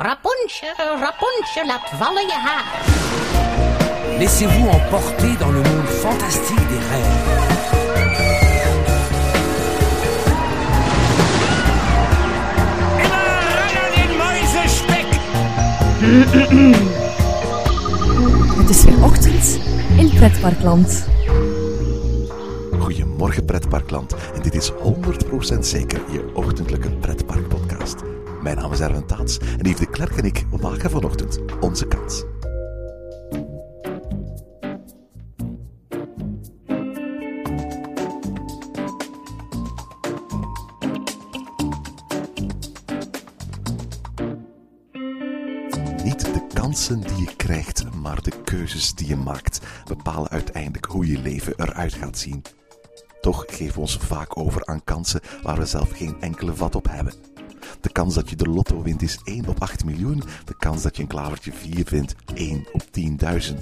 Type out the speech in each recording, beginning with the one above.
Rapunzel, Rapunzel, laat vallen je haar. Laissez-vous emporter dans le monde fantastique des rêves. Het is weer ochtend in Pretparkland. Goedemorgen pretparkland en dit is 100% zeker je ochtendelijke pretparkpodcast. Mijn naam is Erwin Taats en Yves de Klerk en ik maken vanochtend onze kans. Niet de kansen die je krijgt, maar de keuzes die je maakt bepalen uiteindelijk hoe je leven eruit gaat zien. Toch geven we ons vaak over aan kansen waar we zelf geen enkele vat op hebben. De kans dat je de lotto wint is 1 op 8 miljoen. De kans dat je een klavertje 4 vindt 1 op 10.000.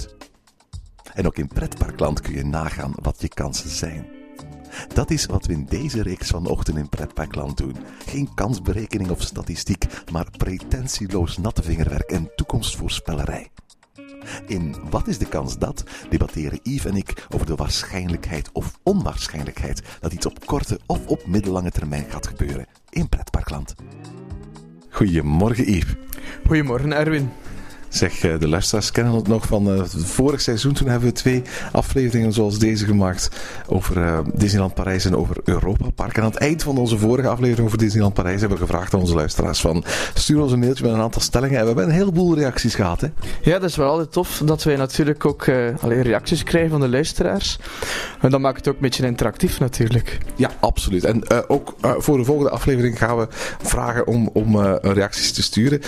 En ook in pretparkland kun je nagaan wat je kansen zijn. Dat is wat we in deze reeks vanochtend in Pretparkland doen. Geen kansberekening of statistiek, maar pretentieloos natte vingerwerk en toekomstvoorspellerij. In Wat is de kans dat debatteren Yves en ik over de waarschijnlijkheid of onwaarschijnlijkheid dat iets op korte of op middellange termijn gaat gebeuren in Pretparkland. Goedemorgen Yves. Goedemorgen, Erwin. Zeg, eh, de luisteraars kennen het nog van uh, vorig seizoen. Toen hebben we twee afleveringen zoals deze gemaakt over uh, Disneyland Parijs en over Europa Park. En aan het eind van onze vorige aflevering over Disneyland Parijs hebben we gevraagd aan onze luisteraars van stuur ons een mailtje met een aantal stellingen. En we hebben een heleboel reacties gehad. Hè? Ja, dat is wel altijd tof dat wij natuurlijk ook alleen reacties krijgen van de luisteraars. En dat maakt het ook een beetje interactief natuurlijk. Ja, absoluut. En ook voor de volgende aflevering gaan we vragen om, om reacties te sturen.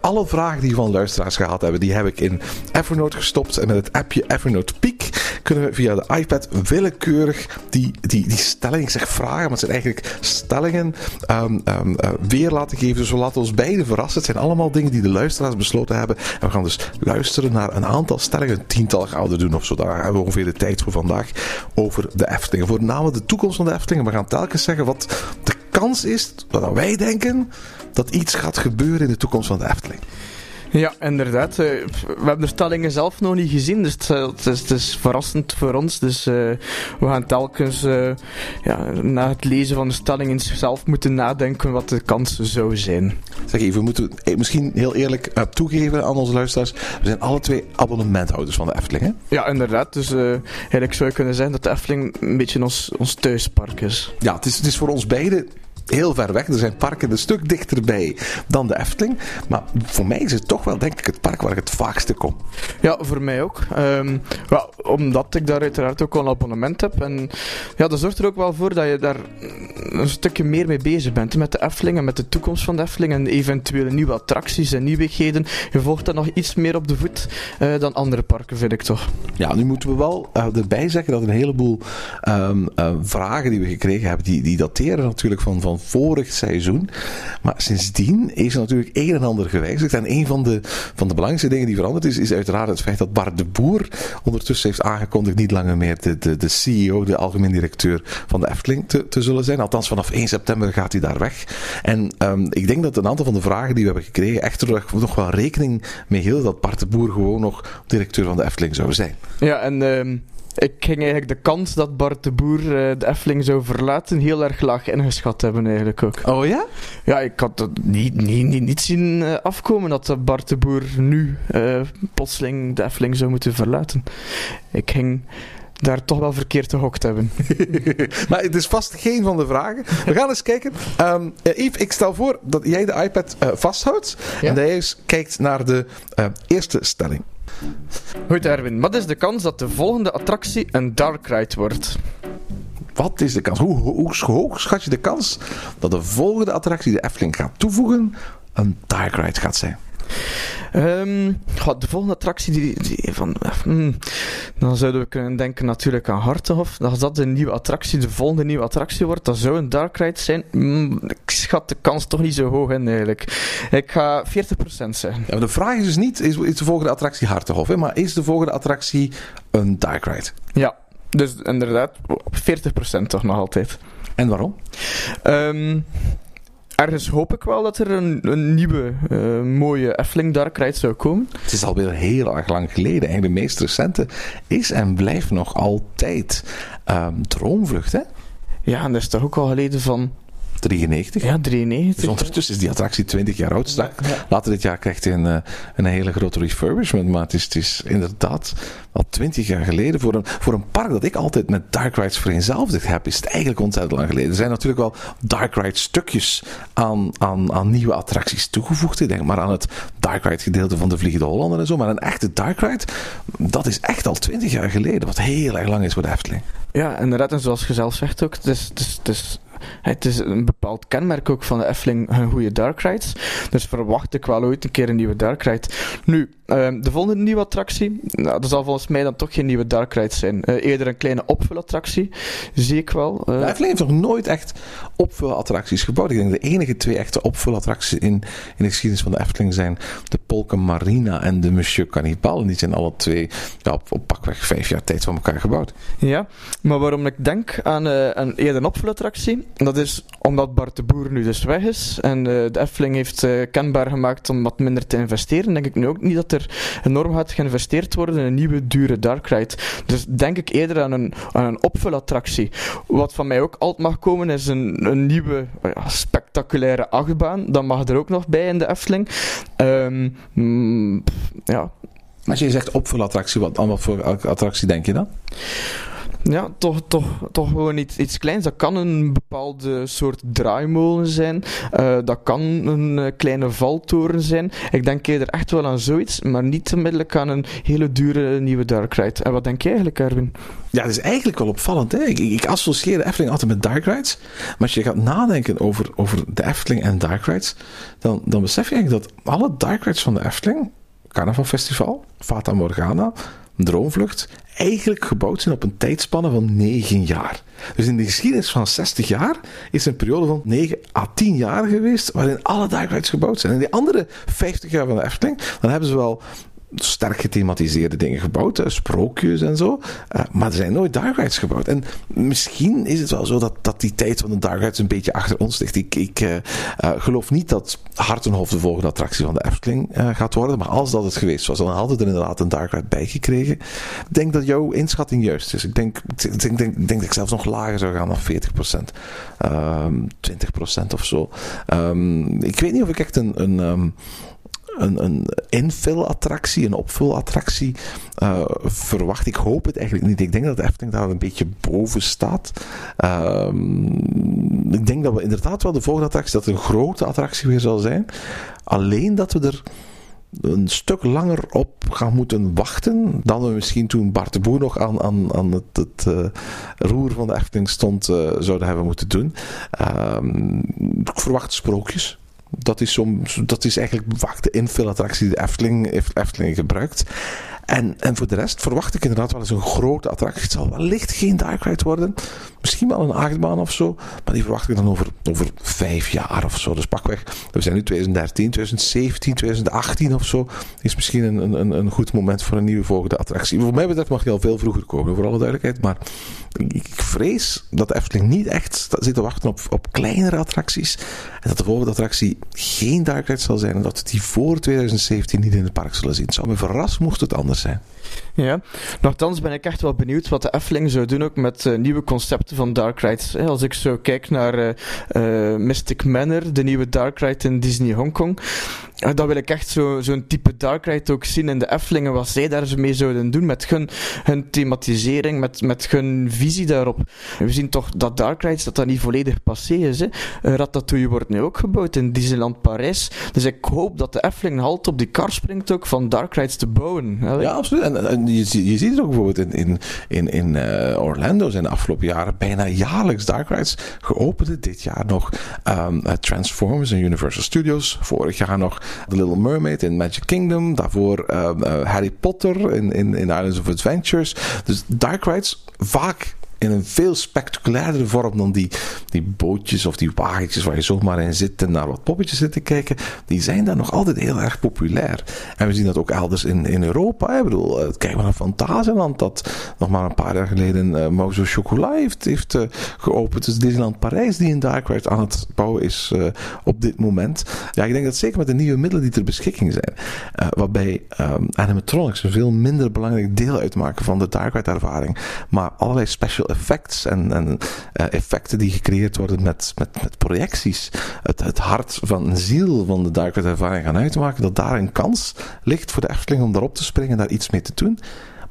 alle vragen die van luisteraars gehad hebben, die heb ik in Evernote gestopt. En met het appje Evernote Peak kunnen we via de iPad willekeurig die, die, die stelling, ik zeg vragen, maar het zijn eigenlijk stellingen um, um, uh, weer laten geven. Dus we laten ons beiden verrassen. Het zijn allemaal dingen die de luisteraars besloten hebben. En we gaan dus luisteren naar een aantal stellingen, een tiental gaan we doen of zo. Daar hebben we ongeveer de tijd voor vandaag over de Efteling. Voor name de toekomst van de Efteling. We gaan telkens zeggen wat de kans is, wat wij denken, dat iets gaat gebeuren in de toekomst van de Efteling. Ja, inderdaad. Uh, we hebben de stellingen zelf nog niet gezien, dus het, het, is, het is, verrassend voor ons. Dus uh, we gaan telkens uh, ja, na het lezen van de stellingen zelf moeten nadenken wat de kans zou zijn. Zeg even, we moeten misschien heel eerlijk toegeven aan onze luisteraars. We zijn alle twee abonnementhouders van de Efteling, hè? Ja, inderdaad. Dus eigenlijk zou je kunnen zeggen dat de Efteling een beetje ons, ons thuispark is. Ja, het is, het is voor ons beiden heel ver weg. Er zijn parken een stuk dichterbij dan de Efteling. Maar voor mij is het toch wel, denk ik, het park waar ik het vaakste kom. Ja, voor mij ook. Um, well, omdat ik daar uiteraard ook al een abonnement heb. En ja, dat zorgt er ook wel voor dat je daar een stukje meer mee bezig bent. Met de Efteling en met de toekomst van de Efteling. En eventuele nieuwe attracties en nieuwigheden. Je volgt dat nog iets meer op de voet uh, dan andere parken, vind ik toch. Ja, nu moeten we wel uh, erbij zeggen dat een heleboel um, uh, vragen die we gekregen hebben, die, die dateren natuurlijk van, van vorig seizoen. Maar sindsdien is natuurlijk een en ander gewijzigd. En een van de, van de belangrijkste dingen die veranderd is, is uiteraard het feit dat Bart de Boer ondertussen heeft aangekondigd niet langer meer de, de, de CEO, de algemeen directeur van de Efteling te, te zullen zijn. Althans, vanaf 1 september gaat hij daar weg. En um, ik denk dat een aantal van de vragen die we hebben gekregen echt er nog wel rekening mee hield dat Bart de Boer gewoon nog directeur van de Efteling zou zijn. Ja, en... Um ik ging eigenlijk de kans dat Bart de Boer uh, de Efteling zou verlaten heel erg laag ingeschat hebben eigenlijk ook. Oh ja? Ja, ik had het niet, niet, niet, niet zien uh, afkomen dat Bart de Boer nu uh, plotseling de Efteling zou moeten verlaten. Ik ging daar toch wel verkeerd gehokt hebben. maar het is vast geen van de vragen. We gaan eens kijken. Um, Yves, ik stel voor dat jij de iPad vasthoudt ja? en dat jij eens kijkt naar de eerste stelling. Goed Erwin, wat is de kans dat de volgende attractie een dark ride wordt? Wat is de kans? Hoe, hoog schat je de kans dat de volgende attractie de Efteling gaat toevoegen een dark ride gaat zijn? Um, de volgende attractie die, die van, mm, dan zouden we kunnen denken natuurlijk aan Hartenhof. Als dat de nieuwe attractie, de volgende nieuwe attractie wordt, dat zou een dark ride zijn. Mm, ik schat de kans toch niet zo hoog in eigenlijk. Ik ga 40% zeggen. Ja, de vraag is dus niet, is, is de volgende attractie Hartenhof, hè, maar is de volgende attractie een dark ride? Ja, dus inderdaad, 40% toch nog altijd. En waarom? Um, ergens hoop ik wel dat er een, een nieuwe, uh, mooie Efteling Dark Ride zou komen. Het is alweer heel erg lang geleden. En de meest recente is en blijft nog altijd um, Droomvlucht, hè? Ja, en dat is toch ook al geleden van 93. Ja, 93. Dus ondertussen is die attractie 20 jaar oud. Ja, Later dit jaar krijgt hij een, eh, een hele grote refurbishment. Maar het is, het is inderdaad al 20 jaar geleden. Voor een, voor een park dat ik altijd met Dark Rides vereenzelvigd heb, is het eigenlijk ontzettend lang geleden. Er zijn natuurlijk wel Dark Ride stukjes aan, aan, aan nieuwe attracties toegevoegd. Ik denk maar aan het Dark Ride gedeelte van de Vliegende Hollander en zo. Maar een echte Dark Ride, dat is echt al 20 jaar geleden. Wat heel erg lang is voor de Efteling. Ja, inderdaad. En zoals je zelf zegt ook, het is, het is, het is het is een bepaald kenmerk ook van de Efteling, een goede dark rides. Dus verwacht ik wel ooit een keer een nieuwe dark ride. Nu, uh, de volgende nieuwe attractie, nou, dat zal volgens mij dan toch geen nieuwe dark ride zijn. Uh, eerder een kleine opvulattractie, zie ik wel. Uh, de Efteling heeft nog nooit echt opvulattracties gebouwd. Ik denk de enige twee echte opvulattracties in, in de geschiedenis van de Efteling zijn de Polka Marina en de Monsieur Cannibal. En die zijn alle twee ja, op, op pakweg vijf jaar tijd van elkaar gebouwd. Ja, maar waarom ik denk aan uh, een eerder een opvulattractie, dat is omdat Bart de Boer nu dus weg is. En uh, de Efteling heeft uh, kenbaar gemaakt om wat minder te investeren. Denk ik nu ook niet dat er enorm gaat geïnvesteerd worden in een nieuwe dure dark ride. Dus denk ik eerder aan een, aan een opvulattractie. Wat van mij ook altijd mag komen is een, een nieuwe oh ja, spectaculaire achtbaan. Dat mag er ook nog bij in de Efteling. Um, ja. Als je zegt opvulattractie, wat, wat voor attractie denk je dan? Ja, toch, toch, toch gewoon iets, iets kleins. Dat kan een bepaalde soort draaimolen zijn. Uh, dat kan een uh, kleine valtoren zijn. Ik denk eerder echt wel aan zoiets, maar niet onmiddellijk aan een hele dure nieuwe Dark Ride. En wat denk jij eigenlijk, Erwin? Ja, dat is eigenlijk wel opvallend. Hè? Ik, ik associeer de Efteling altijd met Dark Rides. Maar als je gaat nadenken over, over de Efteling en Dark Rides, dan, dan besef je eigenlijk dat alle Dark Rides van de Efteling, Carnaval Festival, Fata Morgana, Droomvlucht eigenlijk gebouwd zijn op een tijdspanne van 9 jaar. Dus in de geschiedenis van 60 jaar is een periode van 9 à 10 jaar geweest waarin alle rides gebouwd zijn. En die andere 50 jaar van de Efteling, dan hebben ze wel sterk gethematiseerde dingen gebouwd, hè, sprookjes en zo. Uh, maar er zijn nooit dark gebouwd. En misschien is het wel zo dat, dat die tijd van de dark een beetje achter ons ligt. Ik, ik uh, geloof niet dat Hartenhof de volgende attractie van de Efteling gaat worden. Maar als dat het geweest was, dan hadden we er inderdaad een dark ride bij gekregen. Ik denk dat jouw inschatting juist is. Ik denk, ik denk, denk, dat ik zelfs nog lager zou gaan dan 40%. Um, 20% of zo. Um, ik weet niet of ik echt een... een um, een, een infill-attractie, een opvulattractie uh, verwacht. Ik hoop het eigenlijk niet. Ik denk dat de Efteling daar een beetje boven staat. Uh, ik denk dat we inderdaad wel de volgende attractie, dat een grote attractie weer zal zijn. Alleen dat we er een stuk langer op gaan moeten wachten dan we misschien toen Bart de Boer nog aan, aan, aan het, het uh, roer van de Efteling stond uh, zouden hebben moeten doen. Ehm, ik verwacht sprookjes. Dat is, soms, dat is eigenlijk vaak de infilattractie die de Efteling, Efteling gebruikt. En, en voor de rest verwacht ik inderdaad wel eens een grote attractie. Het zal wellicht geen dark ride worden. Misschien wel een achtbaan of zo. Maar die verwacht ik dan over, over vijf jaar of zo. Dus pakweg. We zijn nu 2013, 2017, 2018 of zo. Is misschien een, een, een goed moment voor een nieuwe volgende attractie. Voor mij betreft mag die al veel vroeger komen, voor alle duidelijkheid. Maar ik vrees dat Efteling niet echt zit te wachten op, op kleinere attracties. En dat de volgende attractie geen dark ride zal zijn. En dat we die voor 2017 niet in het park zullen zien. Het zou me verrassen mocht het anders zijn. Ja, nogthans ben ik echt wel benieuwd wat de Efteling zou doen ook met uh, nieuwe concepten van dark rides. Als ik zo kijk naar uh, uh, Mystic Manor, de nieuwe dark ride in Disney Hongkong, dan wil ik echt zo'n zo type dark ride ook zien in de Efteling en wat zij daar mee zouden doen met hun, hun thematisering, met, met hun visie daarop. We zien toch dat dark rides dat dat niet volledig passé is. Hè. Ratatouille wordt nu ook gebouwd in Disneyland Parijs. Dus ik hoop dat de Efteling halt op die kar springt ook van dark rides te bouwen. Ja, absoluut. Je, ziet het ook bijvoorbeeld in, in, in, in uh, Orlando zijn de afgelopen jaren bijna jaarlijks dark rides geopend. Dit jaar nog um, Transformers in Universal Studios. Vorig jaar nog The Little Mermaid in Magic Kingdom. Daarvoor um, uh, Harry Potter in, in, in Islands of Adventures. Dus dark rides vaak in een veel spectaculairdere vorm dan die, die bootjes of die wagentjes waar je zomaar in zit en naar wat poppetjes zit te kijken. Die zijn daar nog altijd heel erg populair. En we zien dat ook elders in, in Europa. Ik bedoel, uh, kijk maar naar Fantasieland, dat nog maar een paar jaar geleden uh, Mozo Chocolat heeft, heeft uh, geopend. Dus Disneyland Parijs die in Dark Ride aan het bouwen is op dit moment. Ja, ik denk dat zeker met de nieuwe middelen die ter beschikking zijn, waarbij um, animatronics een veel minder belangrijk deel uitmaken van de Dark Ride ervaring, maar allerlei special effects en, en uh, effecten die gecreëerd worden met, met, met projecties, het, het hart van een ziel van de Dark ervaring gaan uitmaken, dat daar een kans ligt voor de Efteling om daarop te springen en daar iets mee te doen.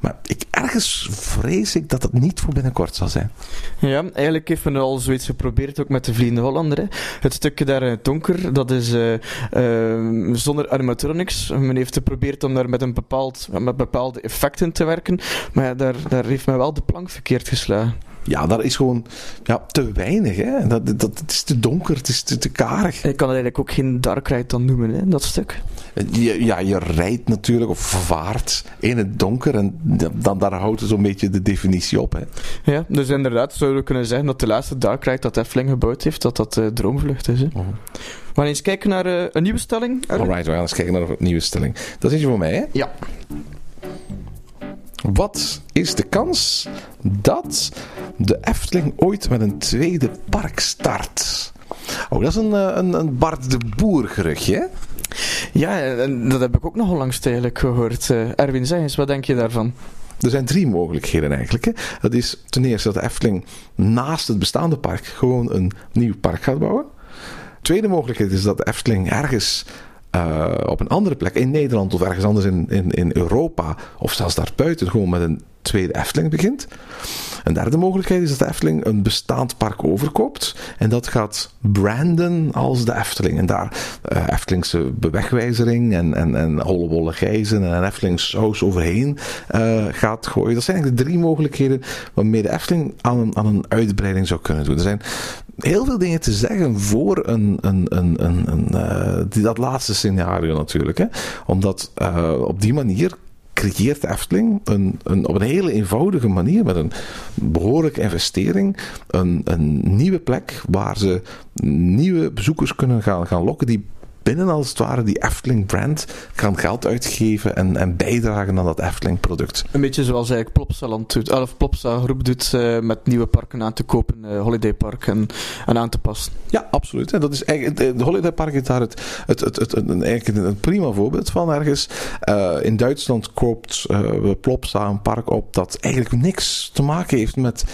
Maar ik, ergens vrees ik dat het niet voor binnenkort zal zijn. Ja, eigenlijk heeft men al zoiets geprobeerd, ook met de Vliegende Hollander. Hè. Het stukje daar in het donker, dat is uh, uh, zonder animatronics. Men heeft geprobeerd om daar met, een bepaald, met bepaalde effecten te werken. Maar daar, daar heeft men wel de plank verkeerd geslagen. Ja, dat is gewoon ja, te weinig. Hè? Dat, dat, het is te donker, het is te, te karig. Ik kan het eigenlijk ook geen dark ride dan noemen, hè, dat stuk. Je, ja, je rijdt natuurlijk of vaart in het donker en dan, daar houdt het zo'n beetje de definitie op. Hè? Ja, dus inderdaad zouden we kunnen zeggen dat de laatste dark ride dat Efteling gebouwd heeft, dat dat uh, Droomvlucht is. Hè? We gaan eens kijken naar uh, een nieuwe stelling. Alright, we gaan eens kijken naar een nieuwe stelling. Dat is je voor mij, hè? Ja. Wat is de kans dat de Efteling ooit met een tweede park start? Oh, dat is een, een, een Bart de Boer geruchtje, Ja, en dat heb ik ook nog onlangs eigenlijk gehoord. Uh, Erwin, zeg eens, wat denk je daarvan? Er zijn drie mogelijkheden eigenlijk. Hè. Dat is ten eerste dat de Efteling naast het bestaande park gewoon een nieuw park gaat bouwen. Tweede mogelijkheid is dat de Efteling ergens uh, op een andere plek in Nederland of ergens anders in, in, in Europa of zelfs daarbuiten gewoon met een tweede Efteling begint. Een derde mogelijkheid is dat de Efteling een bestaand park overkoopt en dat gaat branden als de Efteling. En daar uh, Eftelingse bewegwijzering en, en, en hollebolle gijzen en een Efteling saus overheen uh, gaat gooien. Dat zijn eigenlijk de drie mogelijkheden waarmee de Efteling aan aan een uitbreiding zou kunnen doen. Er zijn heel veel dingen te zeggen voor een, een, een, een, een uh, die, dat laatste scenario natuurlijk. Hè? Omdat uh, op die manier creëert Efteling een, een, op een hele eenvoudige manier, met een behoorlijke investering, een, een nieuwe plek waar ze nieuwe bezoekers kunnen gaan, gaan lokken die binnen als het ware die Efteling brand gaan geld uitgeven en, en bijdragen aan dat Efteling product. Een beetje zoals eigenlijk Plopsaland doet, of Plopsa groep doet uh, met nieuwe parken aan te kopen, uh, Holidaypark en, en aan te passen. Ja, absoluut. En dat is eigenlijk, de Holidaypark is daar het, het, het, het, een, eigenlijk een prima voorbeeld van ergens. Uh, in Duitsland koopt Plopsa een park op dat eigenlijk niks te maken heeft met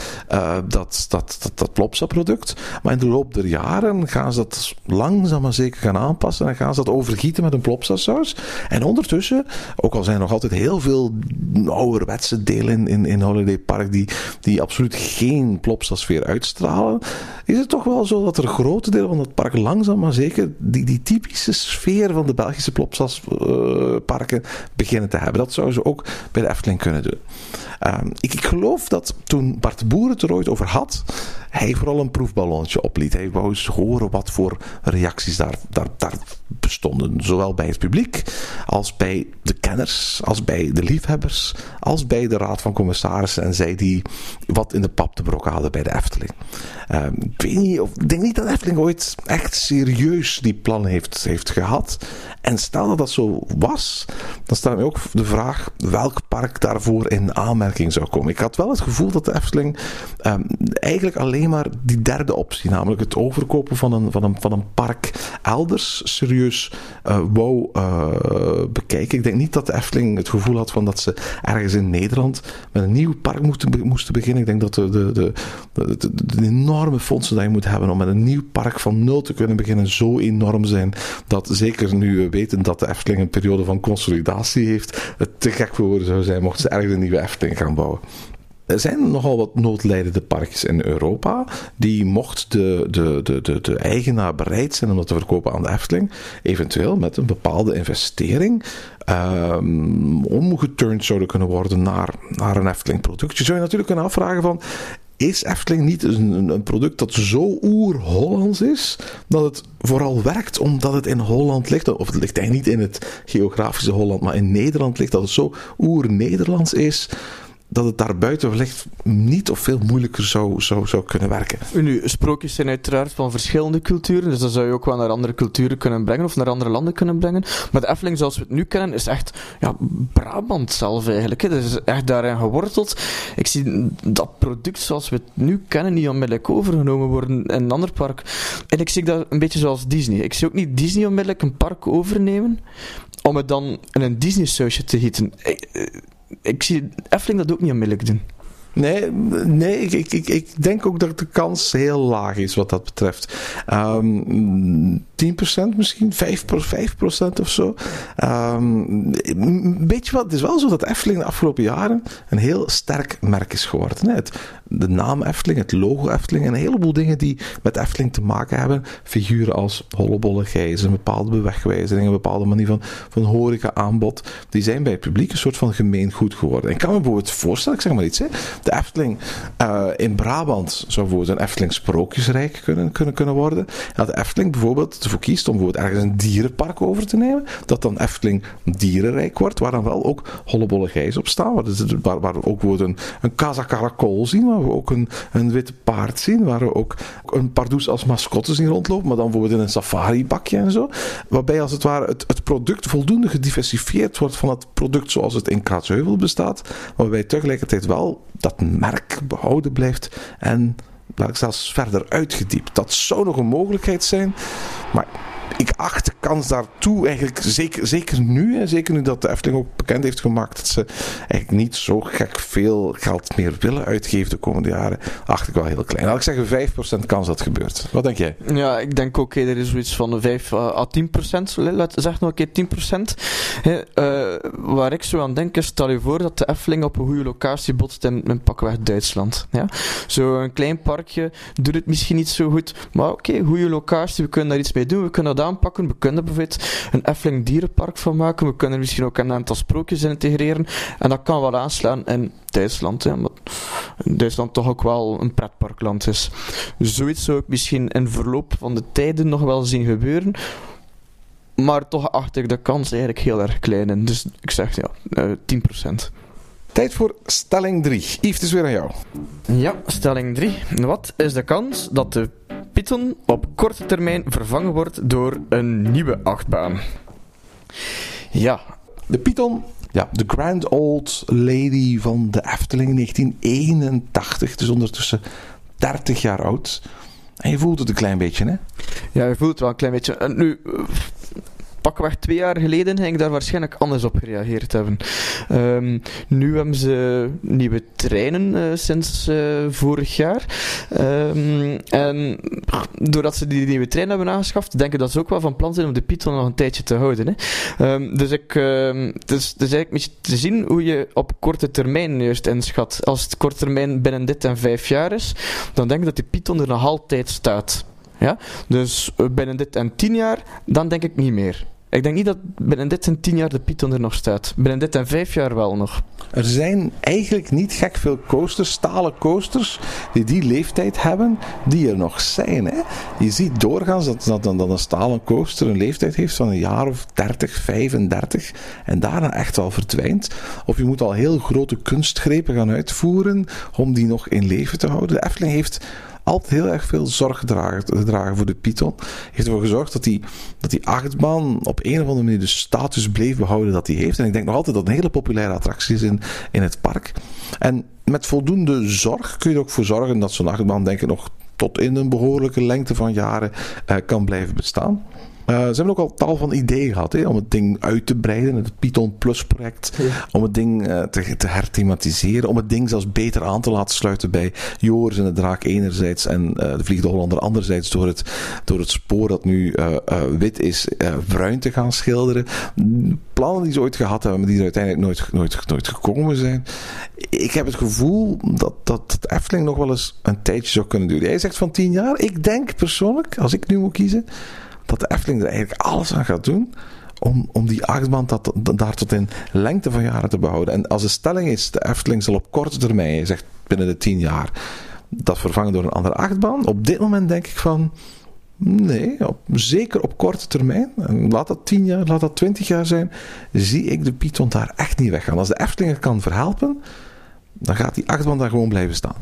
dat, dat, dat, dat Plopsa product. Maar in de loop der jaren gaan ze dat langzaam maar zeker gaan aanpassen. En dan gaan ze dat overgieten met een plopsasaus. En ondertussen, ook al zijn er nog altijd heel veel ouderwetse delen in, in, in Holiday Park die, die absoluut geen plopsasfeer uitstralen, is het toch wel zo dat er grote deel van het park langzaam maar zeker die, die typische sfeer van de Belgische plopsasparken uh, beginnen te hebben. Dat zouden ze ook bij de Efteling kunnen doen. Um, ik, ik, geloof dat toen Bart de Boer het er ooit over had, hij vooral een proefballonnetje opliet. Hij wou eens horen wat voor reacties daar, daar, daar bestonden. Zowel bij het publiek, als bij de kenners, als bij de liefhebbers, als bij de Raad van Commissarissen en zij die wat in de pap te brokken hadden bij de Efteling. Um, ik weet niet, of, ik denk niet dat Efteling ooit echt serieus die plan heeft, heeft gehad. En stel dat dat zo was, dan staat mij ook de vraag welk park daarvoor in aanmerking zou komen. Ik had wel het gevoel dat de Efteling um, eigenlijk alleen maar die derde optie, namelijk het overkopen van een, van een, van een park elders, serieus uh, wou uh, bekijken. Ik denk niet dat de Efteling het gevoel had van dat ze ergens in Nederland met een nieuw park moesten, moesten beginnen. Ik denk dat de, de, de, enorme fondsen die je moet hebben om met een nieuw park van nul te kunnen beginnen zo enorm zijn dat zeker nu we weten dat de Efteling een periode van consolidatie heeft, het te gek voor woorden zou zijn mochten ze ergens een nieuwe Efteling gaan bouwen. Er zijn nogal wat noodlijdende parkjes in Europa. Die mocht de, de, de, de, de eigenaar bereid zijn om dat te verkopen aan de Efteling, eventueel met een bepaalde investering, um, omgeturnd zouden kunnen worden naar, naar een Efteling product. Je zou je natuurlijk kunnen afvragen van, is Efteling niet een, een product dat zo oer-Hollands is, dat het vooral werkt omdat het in Holland ligt, of het ligt eigenlijk niet in het geografische Holland, maar in Nederland ligt, dat het zo oer-Nederlands is, dat het daarbuiten wellicht niet of veel moeilijker zou, zou, zou kunnen werken. Nu, sprookjes zijn uiteraard van verschillende culturen, dus dat zou je ook wel naar andere culturen kunnen brengen of naar andere landen kunnen brengen. Maar de Efteling zoals we het nu kennen is echt ja, Brabant zelf eigenlijk. Hè. Dat is echt daarin geworteld. Ik zie dat product zoals we het nu kennen niet onmiddellijk overgenomen worden in een ander park. En ik zie dat een beetje zoals Disney. Ik zie ook niet Disney onmiddellijk een park overnemen om het dan in een Disney-sausje te gieten. Ik, zie Efteling dat ook niet onmiddellijk doen. Nee, nee ik, ik, ik denk ook dat de kans heel laag is wat dat betreft. Um, 10% misschien, 5%, 5% of zo. Um, weet je wat, het is wel zo dat Efteling de afgelopen jaren een heel sterk merk is geworden. Het, de naam Efteling, het logo Efteling en een heleboel dingen die met Efteling te maken hebben. Figuren als hollebolle gijzen, bepaalde bewegwijzering, een bepaalde manier van, van horeca aanbod. Die zijn bij het publiek een soort van gemeengoed geworden. En ik kan me bijvoorbeeld voorstellen, ik zeg maar iets, hè, de Efteling uh, in Brabant zou bijvoorbeeld een Efteling sprookjesrijk kunnen, kunnen, kunnen worden. En dat de Efteling bijvoorbeeld ervoor kiest om bijvoorbeeld ergens een dierenpark over te nemen. Dat dan Efteling dierenrijk wordt, waar dan wel ook hollebolle gijzen op staan. Waar, waar, we ook een, een Casa zien, waar we ook een, een witte paard zien. Waar we ook een pardoes als mascotte zien rondlopen, maar dan bijvoorbeeld in een safari-bakje en zo. Waarbij als het ware het, het product voldoende gediversifieerd wordt van het product zoals het in Kaatsheuvel bestaat. Waarbij tegelijkertijd wel dat merk behouden blijft en laat ik zelfs verder uitgediept. Dat zou nog een mogelijkheid zijn, maar ik acht de kans daartoe eigenlijk, zeker, zeker nu, hè, zeker nu dat de Efteling ook bekend heeft gemaakt dat ze eigenlijk niet zo gek veel geld meer willen uitgeven de komende jaren, acht ik wel heel klein. Laat ik zeggen 5% kans dat gebeurt. Wat denk jij? Ja, ik denk ook, er is zoiets van 5 à 10%, laat, zeg nog een keer 10%. Hè, uh, waar ik zo aan denk is, stel je voor dat de Efteling op een goede locatie botst in, in pakweg Duitsland. Ja? Zo'n klein parkje doet het misschien niet zo goed, maar oké, okay, goede locatie, we kunnen daar iets mee doen, we kunnen aanpakken. We kunnen bijvoorbeeld een Efteling dierenpark van maken. We kunnen misschien ook een aantal sprookjes integreren. En dat kan wel aanslaan in Duitsland. Hè, omdat Duitsland toch ook wel een pretparkland is. Zoiets zou ik misschien in verloop van de tijden nog wel zien gebeuren. Maar toch acht ik de kans eigenlijk heel erg klein in. Dus ik zeg ja, uh, eh, 10%. Tijd voor stelling 3. Yves, het is weer aan jou. Ja, stelling 3. Wat is de kans dat de Python op korte termijn vervangen wordt door een nieuwe achtbaan? Ja. De Python, ja, de Grand Old Lady van de Efteling 1981. Dus ondertussen 30 jaar oud. En je voelt het een klein beetje, hè? Ja, je voelt het wel een klein beetje. Nu, pakweg twee jaar geleden ging ik daar waarschijnlijk anders op gereageerd hebben. Um, nu hebben ze nieuwe treinen uh, sinds uh, vorig jaar. Um, en doordat ze die nieuwe treinen hebben aangeschaft, denk ik dat ze ook wel van plan zijn om de Python nog een tijdje te houden. Hè. Um, dus ik, het, is, het eigenlijk te zien hoe je op korte termijn juist inschat. Als het korte termijn binnen dit en vijf jaar is, dan denk ik dat de Python er nog altijd staat. Ja? Dus eh, binnen dit en tien jaar, dan denk ik niet meer. Ik denk niet dat binnen dit en tien jaar de Python er nog staat. Binnen dit en vijf jaar wel nog. Er zijn eigenlijk niet gek veel coasters, stalen coasters, die die leeftijd hebben, die er nog zijn. Hè? Je ziet doorgaans dat, dat, dat een stalen coaster een leeftijd heeft van een jaar of 30, 35 en daarna echt wel verdwijnt. Of je moet al heel grote kunstgrepen gaan uitvoeren om die nog in leven te houden. De Efteling heeft altijd heel erg veel zorg gedragen, voor de Python. Heeft ervoor gezorgd dat die, dat die achtbaan op een of andere manier de status bleef behouden dat hij heeft. En ik denk nog altijd dat een hele populaire attractie is in, in het park. En met voldoende zorg kun je er ook voor zorgen dat zo'n achtbaan denk ik nog tot in een behoorlijke lengte van jaren uh, kan blijven bestaan. Uh, ze hebben ook al tal van ideeën gehad hè, om het ding uit te breiden. Het Python Plus project. Om het ding uh, te, te herthematiseren. Om het ding zelfs beter aan te laten sluiten bij Joris en de Draak enerzijds. En uh, de Vliegende Hollander anderzijds. Door het, door het spoor dat nu wit is, bruin te gaan schilderen. Plannen die ze ooit gehad hebben, maar die er uiteindelijk nooit, nooit, nooit gekomen zijn. Ik heb het gevoel dat, dat het Efteling nog wel eens een tijdje zou kunnen duren. Jij zegt van tien jaar. Ik denk persoonlijk, als ik nu moet kiezen dat de Efteling er eigenlijk alles aan gaat doen om, om die achtbaan dat, daar tot in lengte van jaren te behouden. En als de stelling is, de Efteling zal op korte termijn, zegt binnen de tien jaar, dat vervangen door een andere achtbaan. Op dit moment denk ik van, nee, op, zeker op korte termijn, laat dat tien jaar, laat dat twintig jaar zijn, zie ik de Python daar echt niet weggaan. Als de Efteling het kan verhelpen, dan gaat die achtbaan daar gewoon blijven staan.